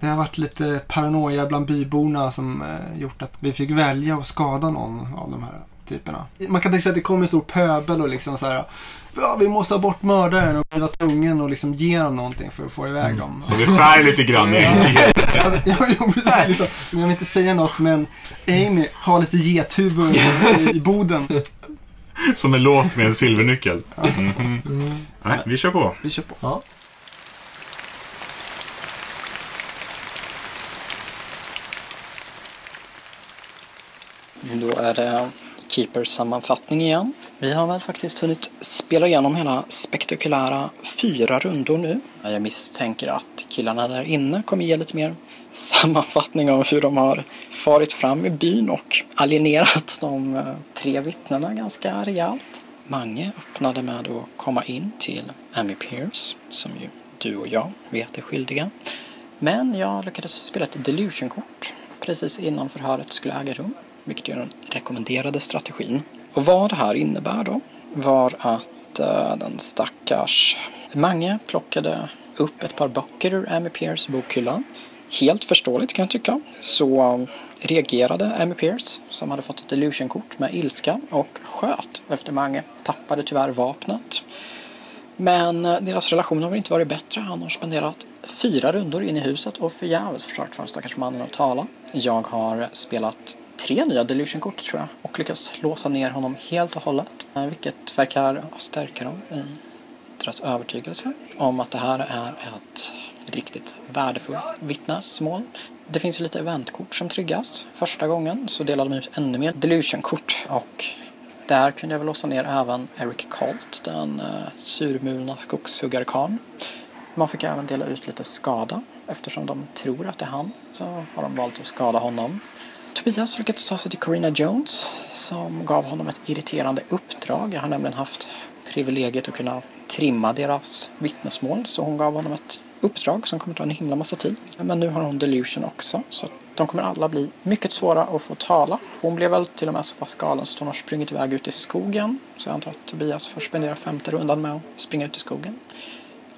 Det har varit lite paranoia bland byborna som eh, gjort att vi fick välja att skada någon av de här typerna. Man kan tänka sig att det kommer en stor pöbel och liksom så här. Ja, vi måste ha bort mördaren och vi var tvungen att liksom ge dem någonting för att få iväg dem. Så vi skär lite grann i Ja, ja, precis. Liksom. Jag vill inte säga något men Amy har lite gethuvud i, boden. Som är låst med en silvernyckel. Mhm. Nej, vi kör på. Vi kör på. Ja. Då är det Keepers sammanfattning igen. Vi har väl faktiskt hunnit spela igenom hela spektakulära fyra rundor nu. Jag misstänker att killarna där inne kommer ge lite mer sammanfattning av hur de har farit fram i byn och alienerat de eh, tre vittnena ganska rejält. Mange öppnade med att komma in till Amy Pierce, som ju du och jag vet är skyldiga. Men jag lyckades spela ett delusion-kort precis innan förhöret skulle äga rum, vilket är den rekommenderade strategin. Och vad det här innebär då var att uh, den stackars Mange plockade upp ett par böcker ur Amy Pierce bokhylla. Helt förståeligt kan jag tycka. Så reagerade Amy Pierce, som hade fått ett illusionkort med ilska och sköt efter Mange. Tappade tyvärr vapnet. Men eh, deras relation har väl inte varit bättre. Han har spenderat fyra rundor in i huset och förgäves försökt få den stackars mannen att tala. Jag har spelat tre nya delusion-kort tror jag och lyckas låsa ner honom helt och hållet. Eh, vilket verkar stärka dem i deras övertygelse om att det här är ett riktigt värdefullt vittnesmål. Det finns ju lite eventkort som triggas. Första gången så delade de ut ännu mer delusion-kort och där kunde jag väl låsa ner även Eric Colt, den uh, surmulna skogshuggarkarn. Man fick även dela ut lite skada. Eftersom de tror att det är han så har de valt att skada honom. Tobias lyckades ta sig till Corina Jones som gav honom ett irriterande uppdrag. Jag har nämligen haft privilegiet att kunna trimma deras vittnesmål så hon gav honom ett uppdrag som kommer ta en himla massa tid. Men nu har hon delusion också så att de kommer alla bli mycket svåra att få tala. Hon blev väl till och med så pass galen så hon har sprungit iväg ut i skogen. Så jag antar att Tobias får spendera femte rundan med att springa ut i skogen.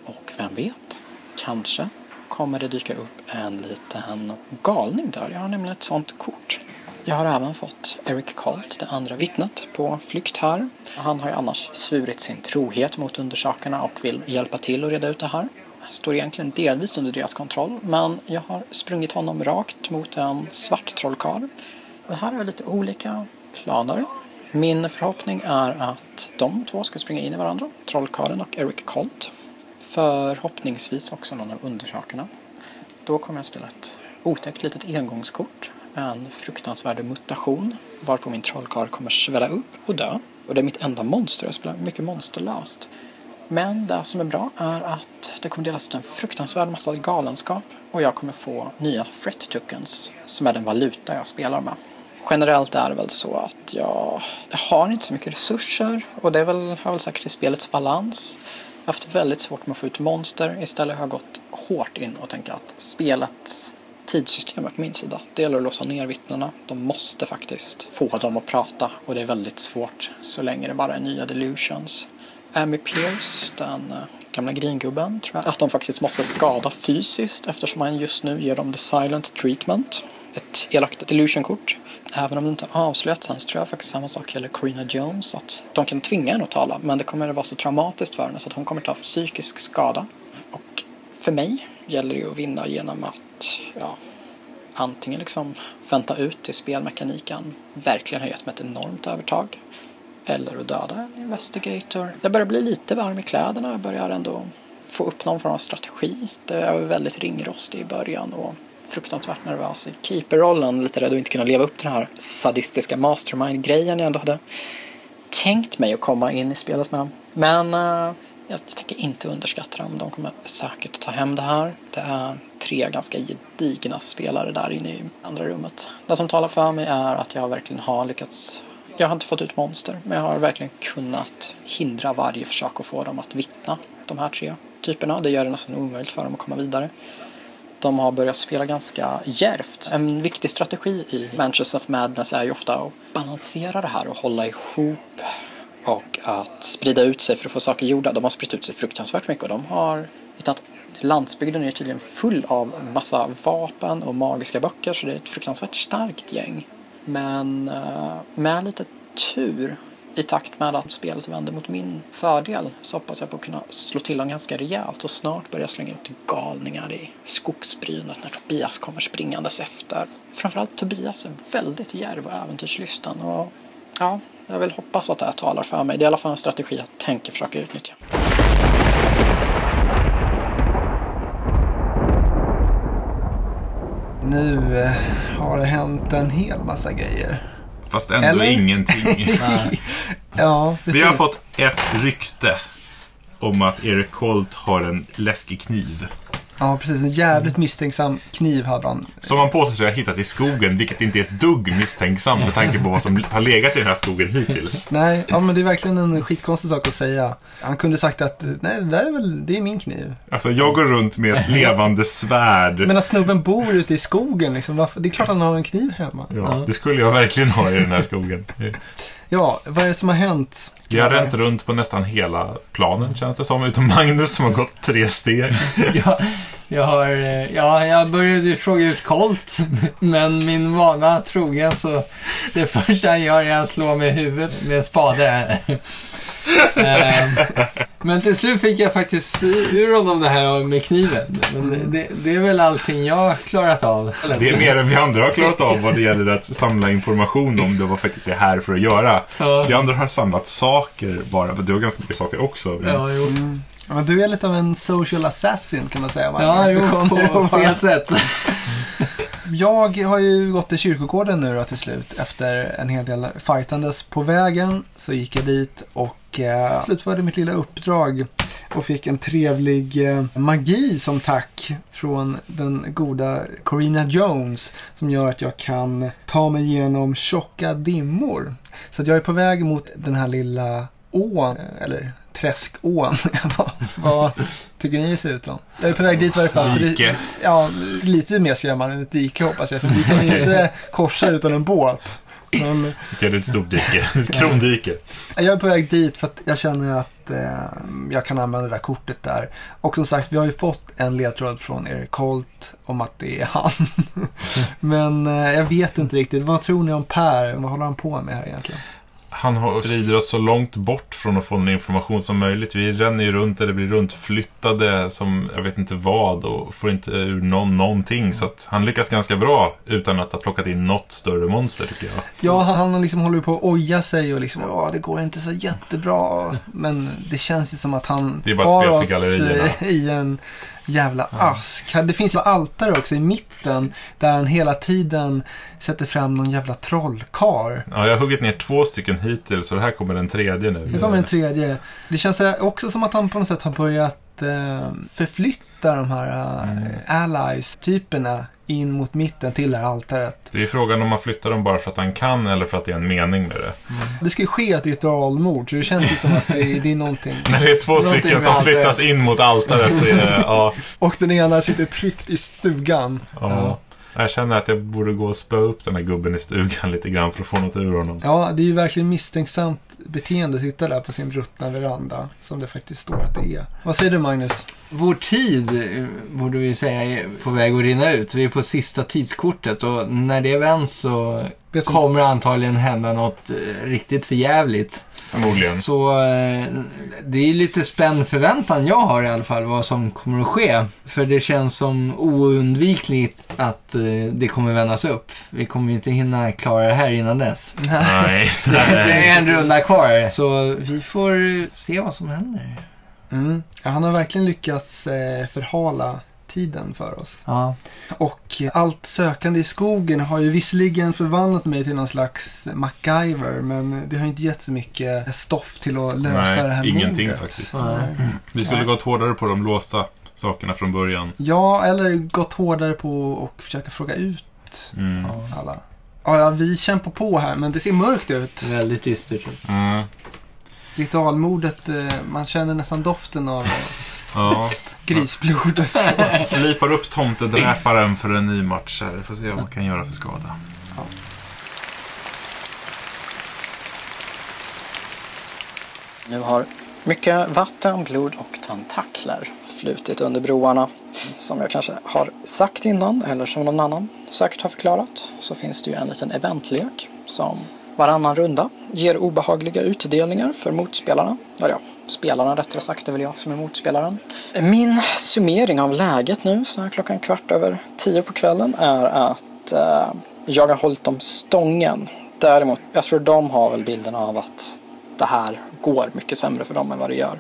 Och vem vet, kanske kommer det dyka upp en liten galning där. Jag har nämligen ett sånt kort. Jag har även fått Eric Colt, det andra vittnet, på flykt här. Han har ju annars svurit sin trohet mot undersökarna och vill hjälpa till att reda ut det här. Står egentligen delvis under deras kontroll, men jag har sprungit honom rakt mot en svart trollkarl. Och här har lite olika planer. Min förhoppning är att de två ska springa in i varandra, trollkarlen och Eric Colt. Förhoppningsvis också någon av undersökarna. Då kommer jag spela ett otäckt litet engångskort. En fruktansvärd mutation varpå min trollkarl kommer svälla upp och dö. Och det är mitt enda monster. Jag spelar mycket monsterlöst. Men det som är bra är att det kommer delas ut en fruktansvärd massa galenskap och jag kommer få nya fret tokens som är den valuta jag spelar med. Generellt är det väl så att jag, jag har inte så mycket resurser och det är väl, har väl säkert i spelets balans. Jag har haft väldigt svårt med att få ut monster. Istället har jag gått hårt in och tänkt att spelets tidssystem är på min sida. Det gäller att låsa ner vittnena. De måste faktiskt få dem att prata och det är väldigt svårt så länge det bara är nya delusions. Amy Pierce, den eh, gamla gringubben, tror jag att de faktiskt måste skada fysiskt eftersom han just nu ger dem the silent treatment. Ett elakt delusion-kort. Även om det inte har avslöjats än så tror jag faktiskt samma sak gäller Corina Jones. Att de kan tvinga henne att tala men det kommer att vara så traumatiskt för henne så att hon kommer ta psykisk skada. Och för mig gäller det ju att vinna genom att ja, antingen liksom vänta ut till spelmekaniken verkligen har gett mig ett enormt övertag. Eller att döda en investigator. Jag börjar bli lite varm i kläderna. Jag börjar ändå få upp någon form av strategi. Det är väldigt ringrostig i början och fruktansvärt nervös i keeperrollen. Lite rädd att inte kunna leva upp till den här sadistiska mastermind-grejen jag ändå hade tänkt mig att komma in i spelet med. Men uh, jag tänker inte underskatta dem. De kommer säkert ta hem det här. Det är tre ganska gedigna spelare där inne i andra rummet. Det som talar för mig är att jag verkligen har lyckats jag har inte fått ut monster, men jag har verkligen kunnat hindra varje försök att få dem att vittna, de här tre typerna. Det gör det nästan omöjligt för dem att komma vidare. De har börjat spela ganska järvt. En viktig strategi i Manchester of Madness är ju ofta att balansera det här och hålla ihop och att sprida ut sig för att få saker gjorda. De har spritt ut sig fruktansvärt mycket och de har hittat landsbygden är tydligen full av massa vapen och magiska böcker så det är ett fruktansvärt starkt gäng. Men eh, med lite tur i takt med att spelet vänder mot min fördel så hoppas jag på att kunna slå till dem ganska rejält och snart börja slänga ut galningar i skogsbrynet när Tobias kommer springandes efter. Framförallt Tobias är väldigt djärv och äventyrslysten och ja, jag vill hoppas att det här talar för mig. Det är i alla fall en strategi jag tänker försöka utnyttja. Nu eh, har det hänt en hel massa grejer. Fast ändå Eller? ingenting. (laughs) Ja, precis. Vi har fått ett rykte om att Eric Colt har en läskig kniv. Ja, precis. En jävligt misstänksam kniv hade han. Som han påstår sig ha hittat i skogen, vilket inte är ett dugg misstänksamt med tanke på vad som har legat i den här skogen hittills. (laughs) Nej, ja men det är verkligen en skitkonstig sak att säga. Han kunde sagt att nej, det där är väl, det är min kniv. Alltså, jag går runt med ett (laughs) levande svärd. Men att snubben bor ute i skogen liksom, varför? det är klart han har en kniv hemma. Ja, det skulle jag verkligen ha i den här skogen. (laughs) Ja, vad är det som har hänt? Vi har ränt runt på nästan hela planen, känns det som. Utom Magnus som har gått tre steg. (laughs) jag, jag, har, eh, ja, jag började fråga ut Colt, men min vana trogen så det första jag gör är att slå mig i huvudet med en spade. Ehm, men till slut fick jag faktiskt ur honom det här med kniven. Men det, det är väl allting jag har klarat av. Det är mer än vi andra har klarat av vad det gäller att samla information om det vad faktiskt är här för att göra. Ja, Vi andra har samlat saker bara, för du har ganska mycket saker också. Ja, jo. Ja, men du är lite av en social assassin kan man säga. va? ja Du jo, kommer på fel sätt. Jag har ju gått till kyrkogården nu då till slut. Efter en hel del fightandes på vägen så gick jag dit och eh, slutförde mitt lilla uppdrag. Och fick en trevlig eh, magi som tack från den goda Corina Jones. Som gör att jag kan ta mig igenom tjocka dimmor. Så att jag är på väg mot den här lilla ån, eller träskån. (laughs) vad, vad tycker ni det ser ut som? Jag är på väg dit i varje fall. Dike. Ja, lite mer skrämmande än ett dike hoppas jag. För vi kan (laughs) inte korsa utan en båt. Men Okej, det är ett stort dike. (laughs) Ett krondike. jag är på väg dit för att jag känner att eh, jag kan använda det där kortet där. Och som sagt, vi har ju fått en ledtråd från Eric Colt om att det är han. (laughs) Men eh, jag vet inte riktigt. Vad tror ni om Per? Vad håller han på med här egentligen? Han har- rider oss så långt bort från att få den information som möjligt. Vi ränner ju runt eller blir runtflyttade som jag vet inte vad och får inte ur någon, någonting. Så att han lyckas ganska bra utan att ha plockat in något större monster tycker jag. Ja, han, liksom håller på att oja sig och liksom, ja det går inte så jättebra. Men det känns ju som att han Det är bara för oss eh, i en jävla ask. Det finns ju altare också i mitten där han hela tiden sätter fram någon jävla trollkar. Ja, jag har huggit ner två stycken hittills och det här kommer den tredje nu. Nu kommer en tredje. Det känns också som att han på något sätt har börjat eh, förflytta de här eh, allies-typerna in mot mitten till det här altaret. Det är frågan om man flyttar dem bara för att han kan eller för att det är en mening med det. Det ska ju ske ett ritualmord så det känns ju som att det är, det är någonting. (laughs) När det är två stycken som flyttas in mot altaret så är det, ja, Och den ena sitter tryckt i stugan. ja. Jag känner att jag borde gå och spöa upp den här gubben i stugan (laughs) lite grann för att få något ur honom. Ja, det är ju verkligen misstänksamt beteende att sitta där på sin ruttna veranda. Som det faktiskt står att det är. Vad säger du Magnus? Vår tid, eh, borde vi säga, är på väg att rinna ut. Vi är på sista tidskortet och när det vänds så Vet kommer antagligen hända något eh, riktigt förjävligt. Förmodligen. Så eh, det är lite spänd förväntan jag har i alla fall vad som kommer att ske. För det känns som oundvikligt att eh, det kommer vändas upp. Vi kommer ju inte hinna klara det här innan dess. Nej. (laughs) Det är en runda kvar. Så vi får se vad som händer. Mm. Ja, han har verkligen lyckats eh, förhala tiden för oss. Ja. Och allt sökande i skogen har ju visserligen förvandlat mig till någon slags MacGyver. Men det har inte gett så mycket stoff till att lösa Nej, det här ingenting mordet. faktiskt. Nej. Vi skulle gått hårdare på de låsta sakerna från början. Ja, eller gått hårdare på och försöka fråga ut Mm. Ja. alla. Ja, ja, vi kämpar på här, men det ser mörkt ut. Väldigt dystert. Mm. Ritualmordet, eh, man känner nästan doften av eh, Ja. grisblodet. (laughs) Slipar upp tomtedräparen för en ny match här. Får se vad man kan göra för skada. Nu har Mycket vatten, blod och tentakler flutit under broarna. Som jag kanske har sagt innan, eller som någon annan säkert har förklarat, så finns det ju en liten eventlek som varannan runda ger obehagliga utdelningar för motspelarna. Eller ja, spelarna rättare sagt, det är väl jag som är motspelaren. Min summering av läget nu, så här klockan kvart över tio på kvällen, är att eh, jag har hållit dem stången. Däremot, jag tror de har väl bilden av att det här går mycket sämre för dem än vad det gör.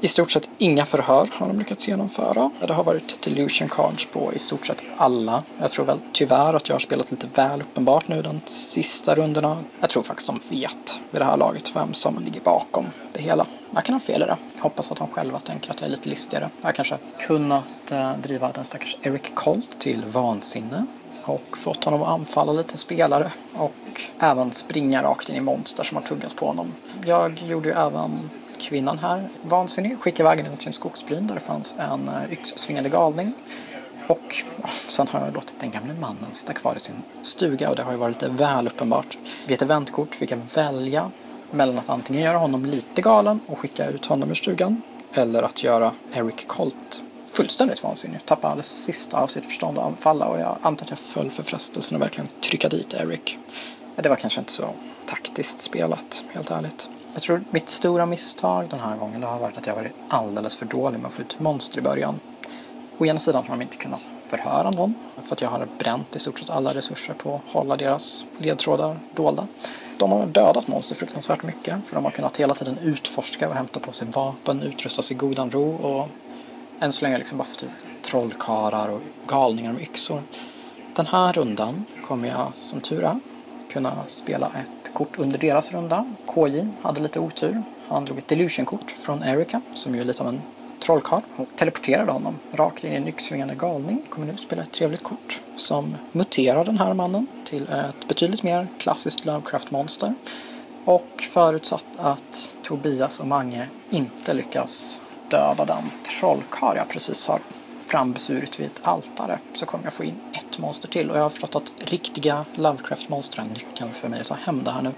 I stort sett inga förhör har de lyckats genomföra. Det har varit delusion cards på i stort sett alla. Jag tror väl tyvärr att jag har spelat lite väl uppenbart nu de sista rundorna. Jag tror faktiskt de vet vid det här laget vem som ligger bakom det hela. Jag kan ha fel i det. Jag hoppas att de själva tänker att jag är lite listigare. Jag har kanske kunnat eh, driva den stackars Eric Colt till vansinne och fått honom att anfalla lite spelare och även springa rakt in i monster som har tuggat på honom. Jag gjorde ju även kvinnan här vansinnig, skickade iväg henne till en skogsbryn där det fanns en eh, yxsvingande galning. Och (laughs) sen har jag låtit den gamle mannen sitta kvar i sin stuga och det har ju varit lite väl uppenbart. Vid ett eventkort fick jag välja mellan att antingen göra honom lite galen och skicka ut honom ur stugan eller att göra Eric Colt fullständigt vansinnig. Tappa alldeles sista av sitt förstånd och anfalla och jag antar att jag föll för frestelsen att verkligen trycka dit Eric. Det var kanske inte så taktiskt spelat, helt ärligt. Jag tror mitt stora misstag den här gången har varit att jag varit alldeles för dålig med att få ut monster i början. Å ena sidan har de inte kunnat förhöra någon för att jag har bränt i stort sett alla resurser på att hålla deras ledtrådar dolda. De har dödat monster fruktansvärt mycket för de har kunnat hela tiden utforska och hämta på sig vapen, utrusta sig i godan ro och än så länge liksom bara fått ut trollkarlar och galningar med yxor. Den här rundan kommer jag som tur är kunna spela ett kort under deras runda. KJ hade lite otur. Han drog ett delusion-kort från Erika som ju är lite av en trollkarl och teleporterade honom rakt in i en yxsvingande galning. Kommer nu spela ett trevligt kort som muterar den här mannen till ett betydligt mer klassiskt Lovecraft-monster. Och förutsatt att Tobias och Mange inte lyckas döda den trollkarl jag precis har frambesvurit vid ett altare så kommer jag få in ett monster till och jag har förstått att riktiga Lovecraft-monster är nyckeln för mig att ta hem det här nu.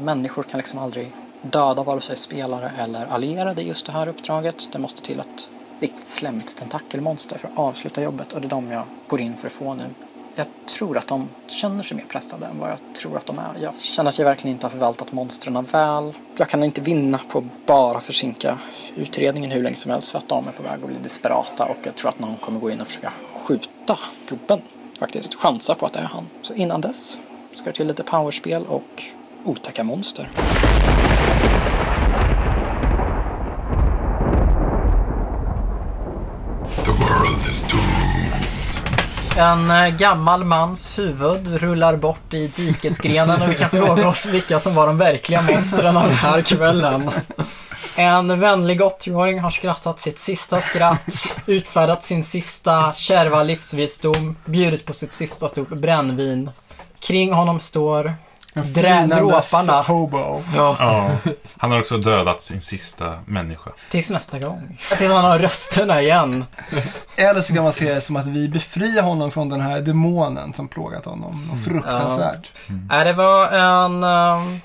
Människor kan liksom aldrig döda vare sig spelare eller allierade i just det här uppdraget. Det måste till ett riktigt slemmigt tentakelmonster för att avsluta jobbet och det är de jag går in för att få nu. Jag tror att de känner sig mer pressade än vad jag tror att de är. Jag känner att jag verkligen inte har förvaltat monstren väl. Jag kan inte vinna på att bara försinka utredningen hur länge som helst för att de är på väg att bli desperata och jag tror att någon kommer gå in och försöka skjuta gubben. Faktiskt chansa på att det är han. Så innan dess ska det till lite powerspel och otäcka monster. The world is doomed. En eh, gammal mans huvud rullar bort i dikesgrenen och vi kan fråga oss vilka som var de verkliga monstren av den här kvällen. En vänlig 80-åring har skrattat sitt sista skratt, utfärdat sin sista kärva livsvisdom, bjudit på sitt sista stort brännvin. Kring honom står dråparna hobo. Ja. Han har också dödat sin sista människa. tills nästa gång. Tills han har rösterna igen. Eller så kan man se det som att vi befriar honom från den här demonen som plågat honom. Något fruktansvärt. Äh, det var en... ehm,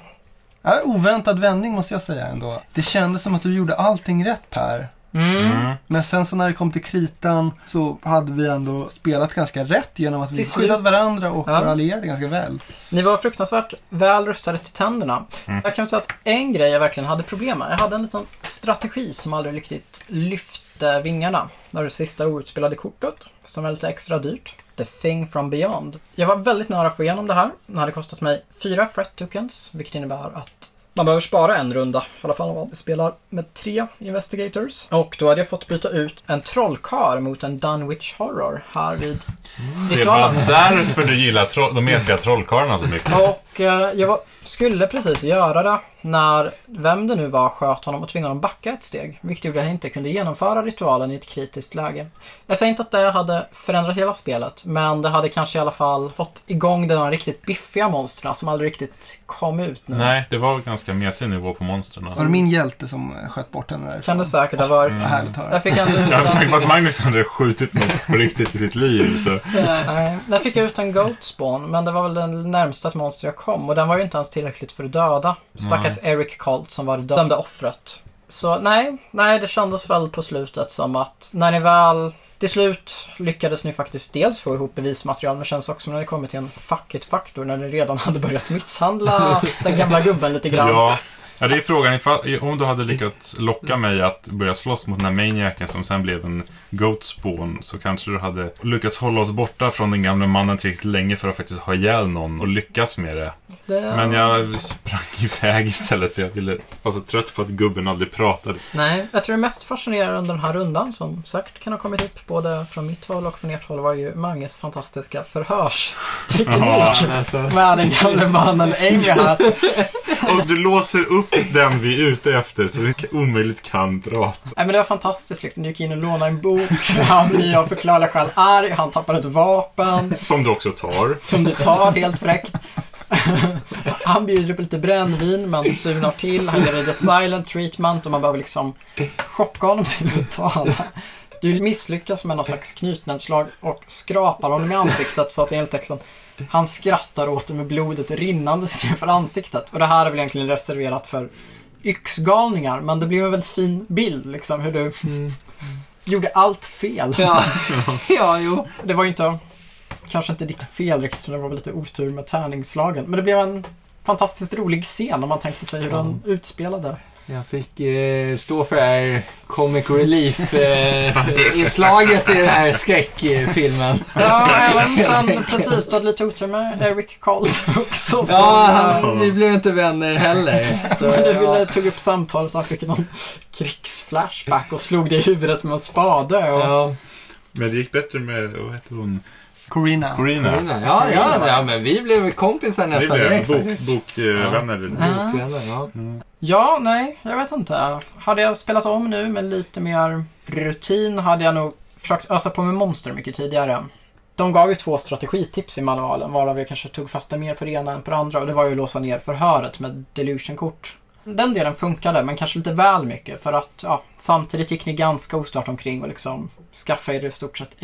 Ja, oväntad vändning måste jag säga ändå. Det kändes som att du gjorde allting rätt Per. Mm. Mm. Men sen så när det kom till kritan så hade vi ändå spelat ganska rätt genom att vi Till slut. skyddat varandra och Ja. allierade ganska väl. Ni var fruktansvärt väl rustade till tänderna. Mm. Jag kan säga att en grej jag verkligen hade problem med. Jag hade en liten strategi som aldrig riktigt lyfte vingarna. Det var det sista outspelade kortet, som är lite extra dyrt. The Thing from Beyond. Jag var väldigt nära att få igenom det här. Det hade kostat mig fyra Fret Tokens, vilket innebär att man behöver spara en runda, i alla fall om man spelar med tre Investigators. Och då hade jag fått byta ut en trollkar mot en Dunwich Horror här vid Det var därför du gillar tro- de mesiga trollkarlarna så mycket. Och eh, jag var, skulle precis göra det när vem det nu var sköt honom och tvingade honom backa ett steg. Vilket gjorde att jag inte kunde genomföra ritualen i ett kritiskt läge. Jag säger inte att det hade förändrat hela spelet, men det hade kanske i alla fall fått igång de riktigt biffiga monstren som aldrig riktigt kom ut nu. Nej, det var ganska mesig nivå på monstren. Var det min hjälte som eh, sköt bort henne därifrån? Kan det säkert ha varit. Mm. Härligt att höra. Jag fick ändå ut med tanke på att en, Magnus hade skjutit något på riktigt i sitt liv så... Nej, där fick jag ut en Goat Spawn, men det var väl den närmsta ett monster jag kom och den var ju inte ens tillräckligt för att döda. Stackars Eric Colt som var det dömda offret. Så nej, nej, det kändes väl på slutet som att när ni väl till slut lyckades ni faktiskt dels få ihop bevismaterial men känns också när det kommer till en fuck it-faktor när ni redan (laughs) hade börjat misshandla (laughs) den gamla gubben lite grann. Ja. Ja, det är frågan ifall, om du hade lyckats locka mig att börja slåss mot den här maniacen som sen blev en goat spawn så kanske du hade lyckats hålla oss borta från den gamla mannen tillräckligt länge för att faktiskt ha ihjäl någon och lyckas med det. Det- Men jag sprang (laughs) iväg istället för jag ville, var så trött på att gubben aldrig pratade. Nej, jag tror det mest fascinerande under den här rundan som säkert kan ha kommit upp både från mitt håll och från ert håll var ju Manges fantastiska förhörsteknik Alltså, med den gamle mannen Enge här. (laughs) Och du låser upp den vi är ute efter så vi omöjligt kan prata. Nej men det var fantastiskt liksom. Du gick in och lånade en bok. Han blir av förklarliga skäl arg. Han tappar ett vapen Som du också tar. som du tar helt fräckt. Han bjuder på lite brännvin, man surnar till, han gör the silent treatment och man behöver liksom chocka honom till att tala. Du misslyckas med någon slags knytnävsslag och skrapar honom i ansiktet så att enligt texten han skrattar åt det med blodet rinnande för ansiktet. Och det här är väl egentligen reserverat för yxgalningar, men det blev en väldigt fin bild liksom hur du gjorde allt fel. ja. (laughs) (laughs) ja, jo. Det var ju inte, kanske inte ditt fel riktigt, det var väl lite otur med tärningsslagen. Men det blev en fantastiskt rolig scen om man tänkte sig hur Ja. den utspelade. Jag fick eh, stå för det här comic relief-inslaget (laughs) i den här skräckfilmen. (laughs) Ja, även (laughs) sen precis, du hade lite otur med Eric Colt också. Ja, eh, han, vi blev inte vänner heller. Så, Men du ja. ville, tog upp samtalet, han fick någon krigsflashback och slog dig i huvudet med en spade. Och, Ja, Men det gick bättre med, vad heter hon? Corina. Corina. Corina. ja, ja, ja, men vi blev kompisar Vi nästan blev direkt bok, bokvänner. Ja. Bokvänner, ja. Ja, nej, jag vet inte. Hade jag spelat om nu med lite mer rutin hade jag nog försökt ösa på med monster mycket tidigare. De gav ju två strategitips i manualen, varav jag kanske tog fasta mer på det ena än på det andra. Och det var ju att låsa ner förhöret med delusion-kort. Den delen funkade, men kanske lite väl mycket. För att ja, samtidigt gick ni ganska ostört omkring och liksom skaffade er i stort sett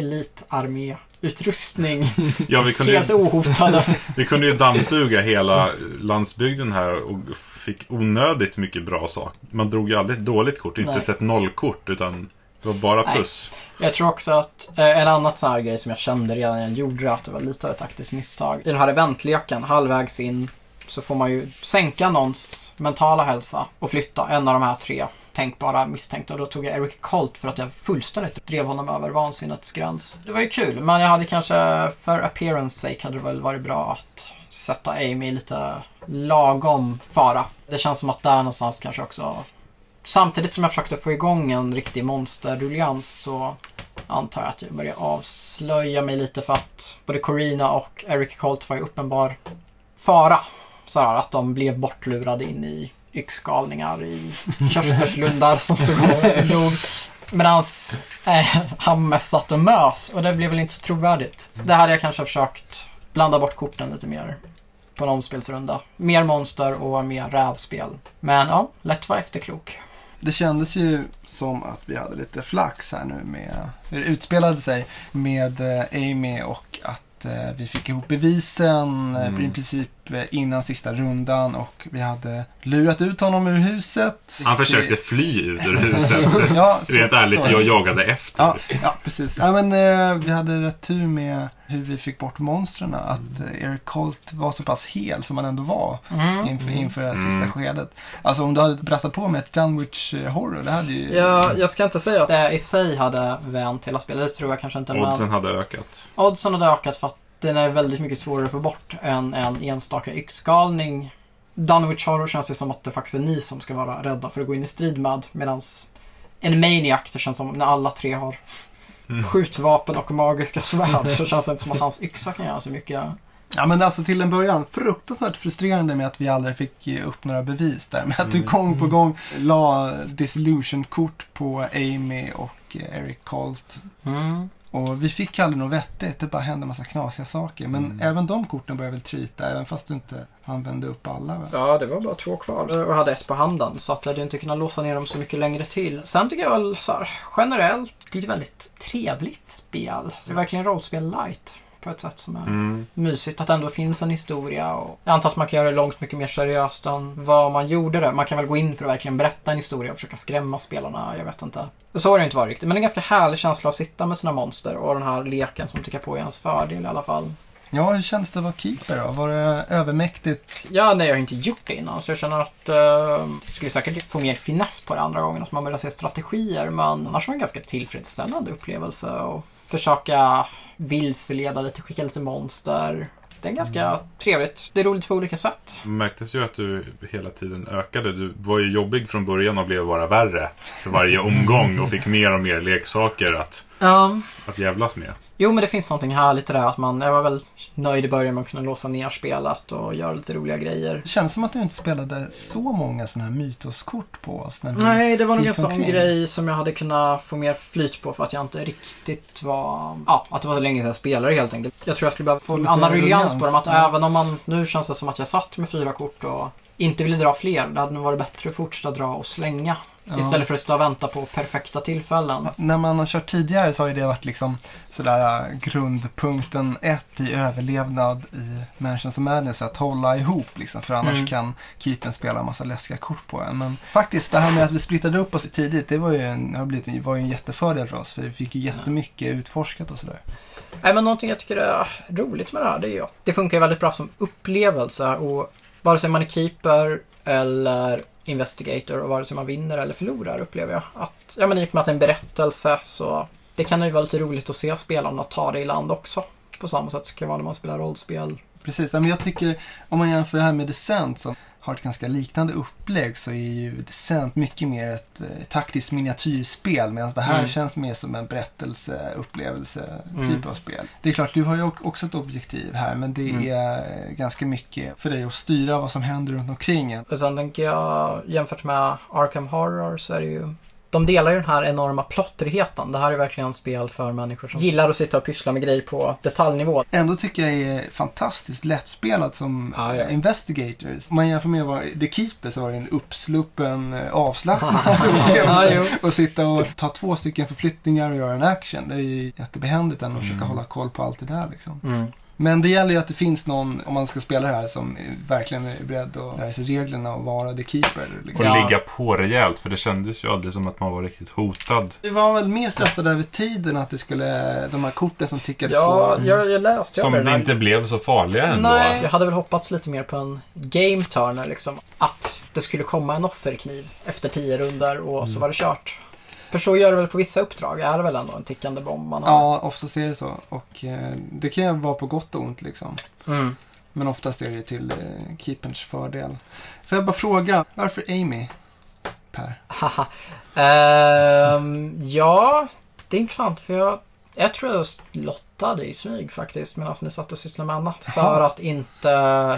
elitarmé-utrustning. Ja, vi kunde, Helt ju, ohotade. (laughs) vi kunde ju dammsuga hela landsbygden här och fick onödigt mycket bra saker. Man drog ju aldrig ett dåligt kort, inte Nej. sett nollkort, utan det var bara Nej. plus. Jag tror också att eh, en annan sån här grej som jag kände redan när jag gjorde det, att det var lite av ett taktiskt misstag. I den här eventleken, halvvägs in, så får man ju sänka någons mentala hälsa och flytta en av de här tre tänkbara misstänkta. Och då tog jag Eric Colt för att jag fullständigt drev honom över vansinnets gräns. Det var ju kul, men jag hade kanske för appearance sake hade det väl varit bra att sätta Amy i lite lagom fara. Det känns som att där någonstans kanske också Samtidigt som jag försökte få igång en riktig monsterruljans så antar jag att jag börjar avslöja mig lite för att både Corina och Eric Colt var i uppenbar fara. Så här, att de blev bortlurade in i yxgalningar i körsbärslundar som stod och låg. Medan eh, han mest satt och mös och det blev väl inte så trovärdigt. Det hade jag kanske försökt blanda bort korten lite mer på en omspelsrunda. Mer monster och mer rävspel. Men ja, lätt vara efterklok. Det kändes ju som att vi hade lite flax här nu med hur det utspelade sig med eh, Amy och att eh, vi fick ihop bevisen eh, Mm. i princip innan sista rundan och vi hade lurat ut honom ur huset. Han försökte fly ut ur huset. (laughs) Ja, så- Rent ärligt, så. jag jagade efter. Ja, ja precis. Ja, men, eh, vi hade rätt tur med hur vi fick bort monstren. Att eh, Eric Colt var så pass hel som han ändå var Mm. inför, inför det här Mm. sista skedet. Alltså om du hade berättat på med ett Dunwich eh, Horror, det hade ju... Ja, jag ska inte säga att det i sig hade vänt hela spelet. Det tror jag kanske inte. Oddsen Men hade ökat. oddsen hade ökat för att den är väldigt mycket svårare att få bort än en enstaka yxgalning. Dunwich Horror känns det som att det faktiskt är ni som ska vara rädda för att gå in i strid med. Medan en Maniac, det känns som när alla tre har Mm. skjutvapen och magiska svärd så känns det inte som att hans yxa kan göra så mycket. Ja men alltså till en början fruktansvärt frustrerande med att vi aldrig fick ge upp några bevis där. Med att du Mm. gång på gång la disillusion-kort på Amy och eh, Eric Colt. Mm. Och vi fick aldrig något vettigt, det bara hände en massa knasiga saker. Men Mm. även de korten började väl trita, även fast du inte använde upp alla. Va? Ja, det var bara två kvar och hade ett på handen så att jag hade inte kunnat låsa ner dem så mycket längre till. Sen tycker jag väl så här, generellt det väldigt trevligt spel. Det är verkligen rollspel light. På ett sätt som är Mm. mysigt. Att det ändå finns en historia. Och jag antar att man kan göra det långt mycket mer seriöst än vad man gjorde det. Man kan väl gå in för att verkligen berätta en historia och försöka skrämma spelarna. Jag vet inte. Så har det inte varit riktigt. Men det är en ganska härlig känsla att sitta med sina monster och den här leken som tycker på i ens fördel i alla fall. Ja, hur känns det att vara keeper då? Var det övermäktigt? Ja, nej, jag har inte gjort det innan. Så jag känner att eh, jag skulle säkert få mer finess på det andra gången. Att man börjar se strategier. Men annars var det en ganska tillfredsställande upplevelse. Och försöka vilseleda lite, skicka lite monster. Det är ganska trevligt. Det är roligt på olika sätt. Märktes ju att du hela tiden ökade. Du var ju jobbig från början och blev bara värre för varje omgång och fick mer och mer leksaker att, Um, att jävlas med. Jo, men det finns någonting härligt i det. Att man, jag var väl nöjd i början med att kunna låsa ner spelet och göra lite roliga grejer. Det känns som att du inte spelade så många sådana här mytoskort på oss. När vi... Nej, det var nog en sån grej som jag hade kunnat få mer flyt på för att jag inte riktigt var... Ja, att det var så länge sedan jag spelade helt enkelt. Jag tror jag skulle behöva få en annan ruljans på dem. Att ja. även om man... Nu känns det som att jag satt med fyra kort och inte ville dra fler. Det hade nog varit bättre att fortsätta dra och slänga. Ja. Istället för att stå och vänta på perfekta tillfällen. När man har kört tidigare så har ju det varit liksom sådär äh, grundpunkten ett i överlevnad i Mansions of Madness. Att hålla ihop liksom, för annars Mm. kan keepern spela en massa läskiga kort på en. Men faktiskt det här med att vi splittade upp oss tidigt, det var ju en, har blivit, en- var ju en jättefördel för oss. För vi fick ju jättemycket utforskat och sådär. Nej, men någonting jag tycker är roligt med det här, det är ju att det funkar ju väldigt bra som upplevelse och vare sig man är keeper eller investigator och vare sig man vinner eller förlorar upplever jag att, ja men i och med att det är en berättelse så det kan ju vara lite roligt att se spelarna ta det i land också. På samma sätt som det kan vara när man spelar rollspel. Precis, men jag tycker om man jämför det här med Descent så har ett ganska liknande upplägg så är ju Descent mycket mer ett eh, taktiskt miniatyrspel medan det här Mm. känns mer som en berättelse, upplevelse Mm. typ av spel. Det är klart, du har ju också ett objektiv här men det Mm. är eh, ganska mycket för dig att styra vad som händer runt omkring en. Och sen tänker jag jämfört med Arkham Horror så är det ju de delar ju den här enorma plottrigheten. Det här är verkligen spel för människor som gillar att sitta och pyssla med grejer på detaljnivå. Ändå tycker jag är fantastiskt lättspelat som Ja, ja. investigators. Om man jämför med vad The Keeper så var det en uppsluppen, eh, avslappnad (laughs) upplevelse. Och sitta och ta två stycken förflyttningar och göra en action. Det är ju jättebehändigt än att försöka hålla koll på allt det där liksom. Mm. Men det gäller ju att det finns någon, om man ska spela det här, som verkligen är beredd att lära sig reglerna och vara the keeper. Och Liksom. Ja. ligga på rejält, för det kändes ju aldrig som att man var riktigt hotad. Vi var väl mer stressade över tiden att det skulle, de här korten som tickade Ja, på. jag, jag läste Som det här. inte blev så farliga ändå. Nej, jag hade väl hoppats lite mer på en game turner liksom. Att det skulle komma en offerkniv efter tio runder och så var det kört. För så gör det väl på vissa uppdrag. Är det väl ändå en tickande bomb man har? Ja, oftast är det så. Och eh, det kan ju vara på gott och ont liksom. Mm. Men oftast är det till eh, keeperns fördel. Får jag bara fråga, varför Amy? Per? Ehm, ja, det är intressant för jag, jag tror jag lottade i smyg faktiskt medan ni satt och sysslade med annat. För att inte,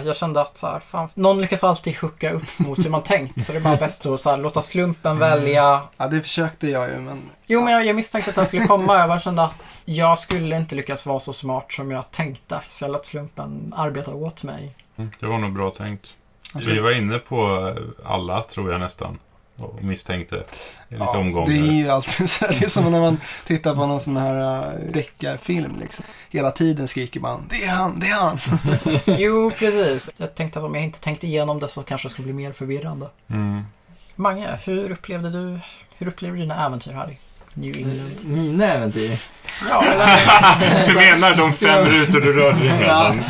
jag kände att så här, fan, någon lyckas alltid hooka upp mot hur man tänkt. Så det är bara bäst att så här, låta slumpen välja. Ja, det försökte jag ju, men Jo, men jag, jag misstänkte att det skulle komma. Jag bara kände att jag skulle inte lyckas vara så smart som jag tänkte. Så jag lät slumpen arbeta åt mig. Mm, Det var nog bra tänkt. Vi var inne på alla, tror jag nästan. Och misstänkte lite ja, omgångar. det är ju alltid så här. Det är som när man tittar på någon sån här uh, deckarfilm liksom. Hela tiden skriker man, det är han, det är han. (laughs) (laughs) Jo, precis. Jag tänkte att om jag inte tänkte igenom det så kanske det skulle bli mer förvirrande. Mm. Mange, hur upplevde du, hur upplevde du dina äventyr här i New England? Mina äventyr? Ja. (laughs) (laughs) Du menar de fem rutor du rörde dig mellan?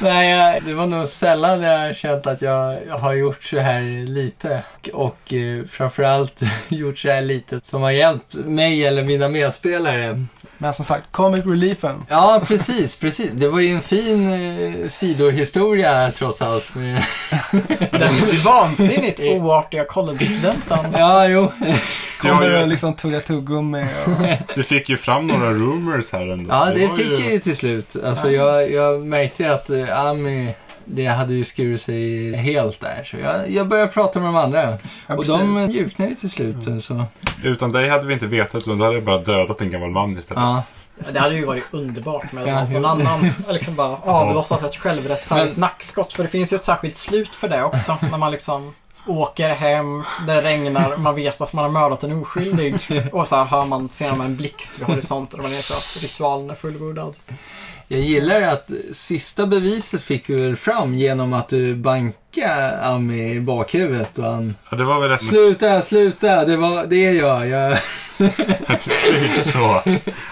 Nej, det var nog sällan jag har känt att jag har gjort så här lite. Och eh, framförallt (laughs) gjort så här lite som har hjälpt mig eller mina medspelare. Men som sagt, comic reliefen. Ja, precis, precis. Det var ju en fin eh, sidohistoria trots allt. Med... (laughs) Den vansinnigt oartiga college-studenten. Ja, jo. Kommer Ja, ja. och liksom tugga tuggummi och... Du fick ju fram några rumors här ändå. Ja, det var fick jag ju till slut. Alltså, jag, jag märkte att eh, Ami, det hade ju skurit sig helt där. Så jag, jag började prata med de andra. Ja, och precis. de mjuknade ju till slut. eh, Så, Utan dig hade vi inte vetat, utan du hade bara dödat en gammal man istället. ja. Det hade ju varit underbart med Ja, att någon annan (laughs) liksom bara avlossas ett självrättfärdigt Men- nackskott. För det finns ju ett särskilt slut för det också. (laughs) när man liksom åker hem, det regnar, man vet att man har mördat en oskyldig. (laughs) Och så här hör man, ser man en blixt vid horisonten och man är så att ritualen är fullbordad. Jag gillar att sista beviset fick vi väl fram genom att du bankade Ami i bakhuvudet och han Ja, det var väl rätt Sluta, sluta, det var det jag, (laughs) jag... typ så.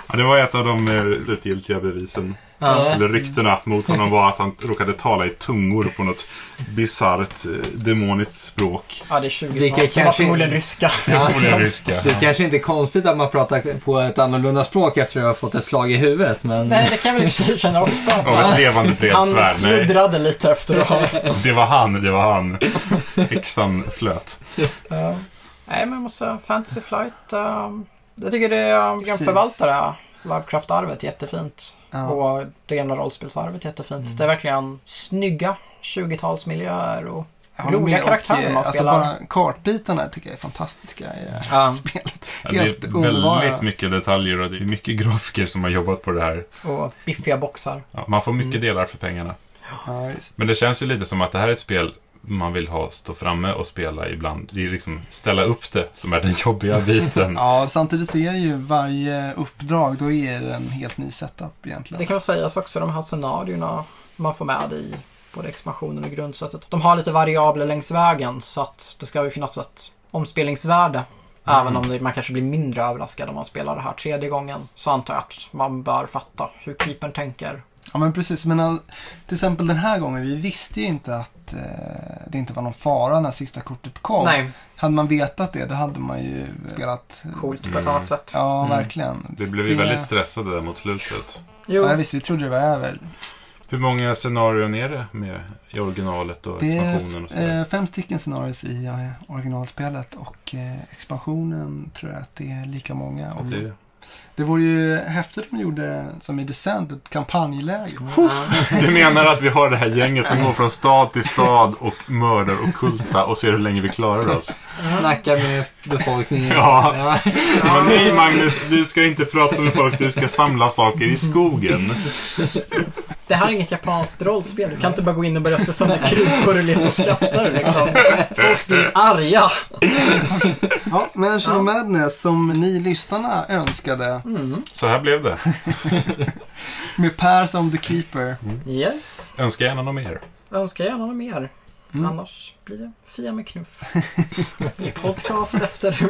Ja, det var ett av de eh, slutgiltiga bevisen. Ja. Eller ryktena mot honom var att han råkade tala i tungor på något bisarrt eh, demoniskt språk. Ja, det är 20 Vilket snart. Som var kanske- förmodligen ryska. Förmodligen ryska. Det kanske inte är konstigt att man pratar på ett annorlunda språk efter att ha fått ett slag i huvudet, men... Nej, det kan jag väl sig känna också. Att, så Av ett levande han bredsvärd. Nej, sluddrade lite efter att ha... det var han. Det var han. Häxan flöt. Ja. Nej, men jag måste Fantasy Flight. Um, jag tycker det är, de Precis. förvaltar det Lovecraft-arvet jättefint. Ja. Och det gamla rollspelsarvet jättefint. Det är verkligen snygga 20-talsmiljöer och roliga karaktärer och, eh, man alltså spelar. bara kartbitarna tycker jag är fantastiska i det här Ja. (laughs) spelet. Ja, det Helt är underbara. väldigt mycket detaljer och det är mycket grafiker som har jobbat på det här. Och biffiga boxar. Ja, man får mycket delar för pengarna. Men det känns ju lite som att det här är ett spel man vill ha stå framme och spela ibland. Det är liksom ställa upp det som är den jobbiga biten. (laughs) Ja, samtidigt så är det ju varje uppdrag, då är det en helt ny setup egentligen. Det kan väl sägas också de här scenarierna man får med i både expansionen och grundsättet. De har lite variabler längs vägen så att det ska ju finnas ett omspelningsvärde. Även om det, man kanske blir mindre överraskad om man spelar det här tredje gången. Så antar jag att man bör fatta hur keepern tänker. Ja, men precis. Men all, till exempel den här gången, vi visste ju inte att eh, det inte var någon fara när sista kortet kom. Nej, Hade man vetat det, då hade man ju spelat... eh, coolt på ett Mm. annat sätt. Ja, Mm. verkligen. Det blev ju väldigt stressade där mot slutet. Jo, Ja, visst, vi trodde det var över. Hur många scenarion är det med i originalet och Det expansionen och är eh, fem stycken scenarios i eh, originalspelet och eh, expansionen tror jag att det är lika många. Och Det, Det vore ju häftigt om de gjorde som i Descent, ett kampanjläge. du menar att vi har det här gänget som går från stad till stad och mördar och kulta och ser hur länge vi klarar oss? Snacka med befolkningen. Ja. Men nej Magnus, du ska inte prata med folk, du ska samla saker i skogen. Det här är inget japanskt rollspel. Du kan inte bara gå in och börja slå sönder krukor och leta skatter liksom. Folk blir arga. Ja, Mansion Ja. of Madness som ni lyssnarna önskade Mm. Så här blev det. med Per som The Keeper. Yes. Önska gärna något mer. Önskar gärna något mer. Mm. Annars blir det Fia med knuff. I podcast efter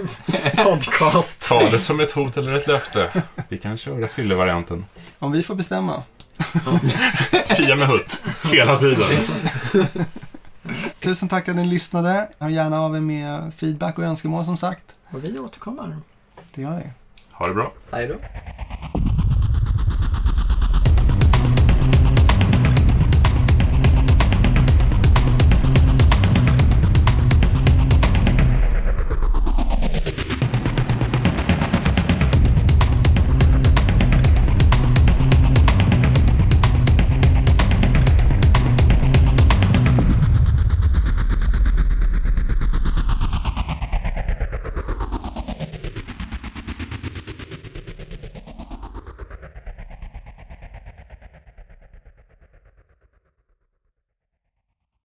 podcast. Ta det som ett hot eller ett löfte. Vi kan köra fyllevarianten. Om vi får bestämma. Fia med hutt. Hela tiden. Tusen tack att ni lyssnade. Hör gärna av er med feedback och önskemål som sagt. Och vi återkommer. Det gör vi. Ha det bra. Hej då.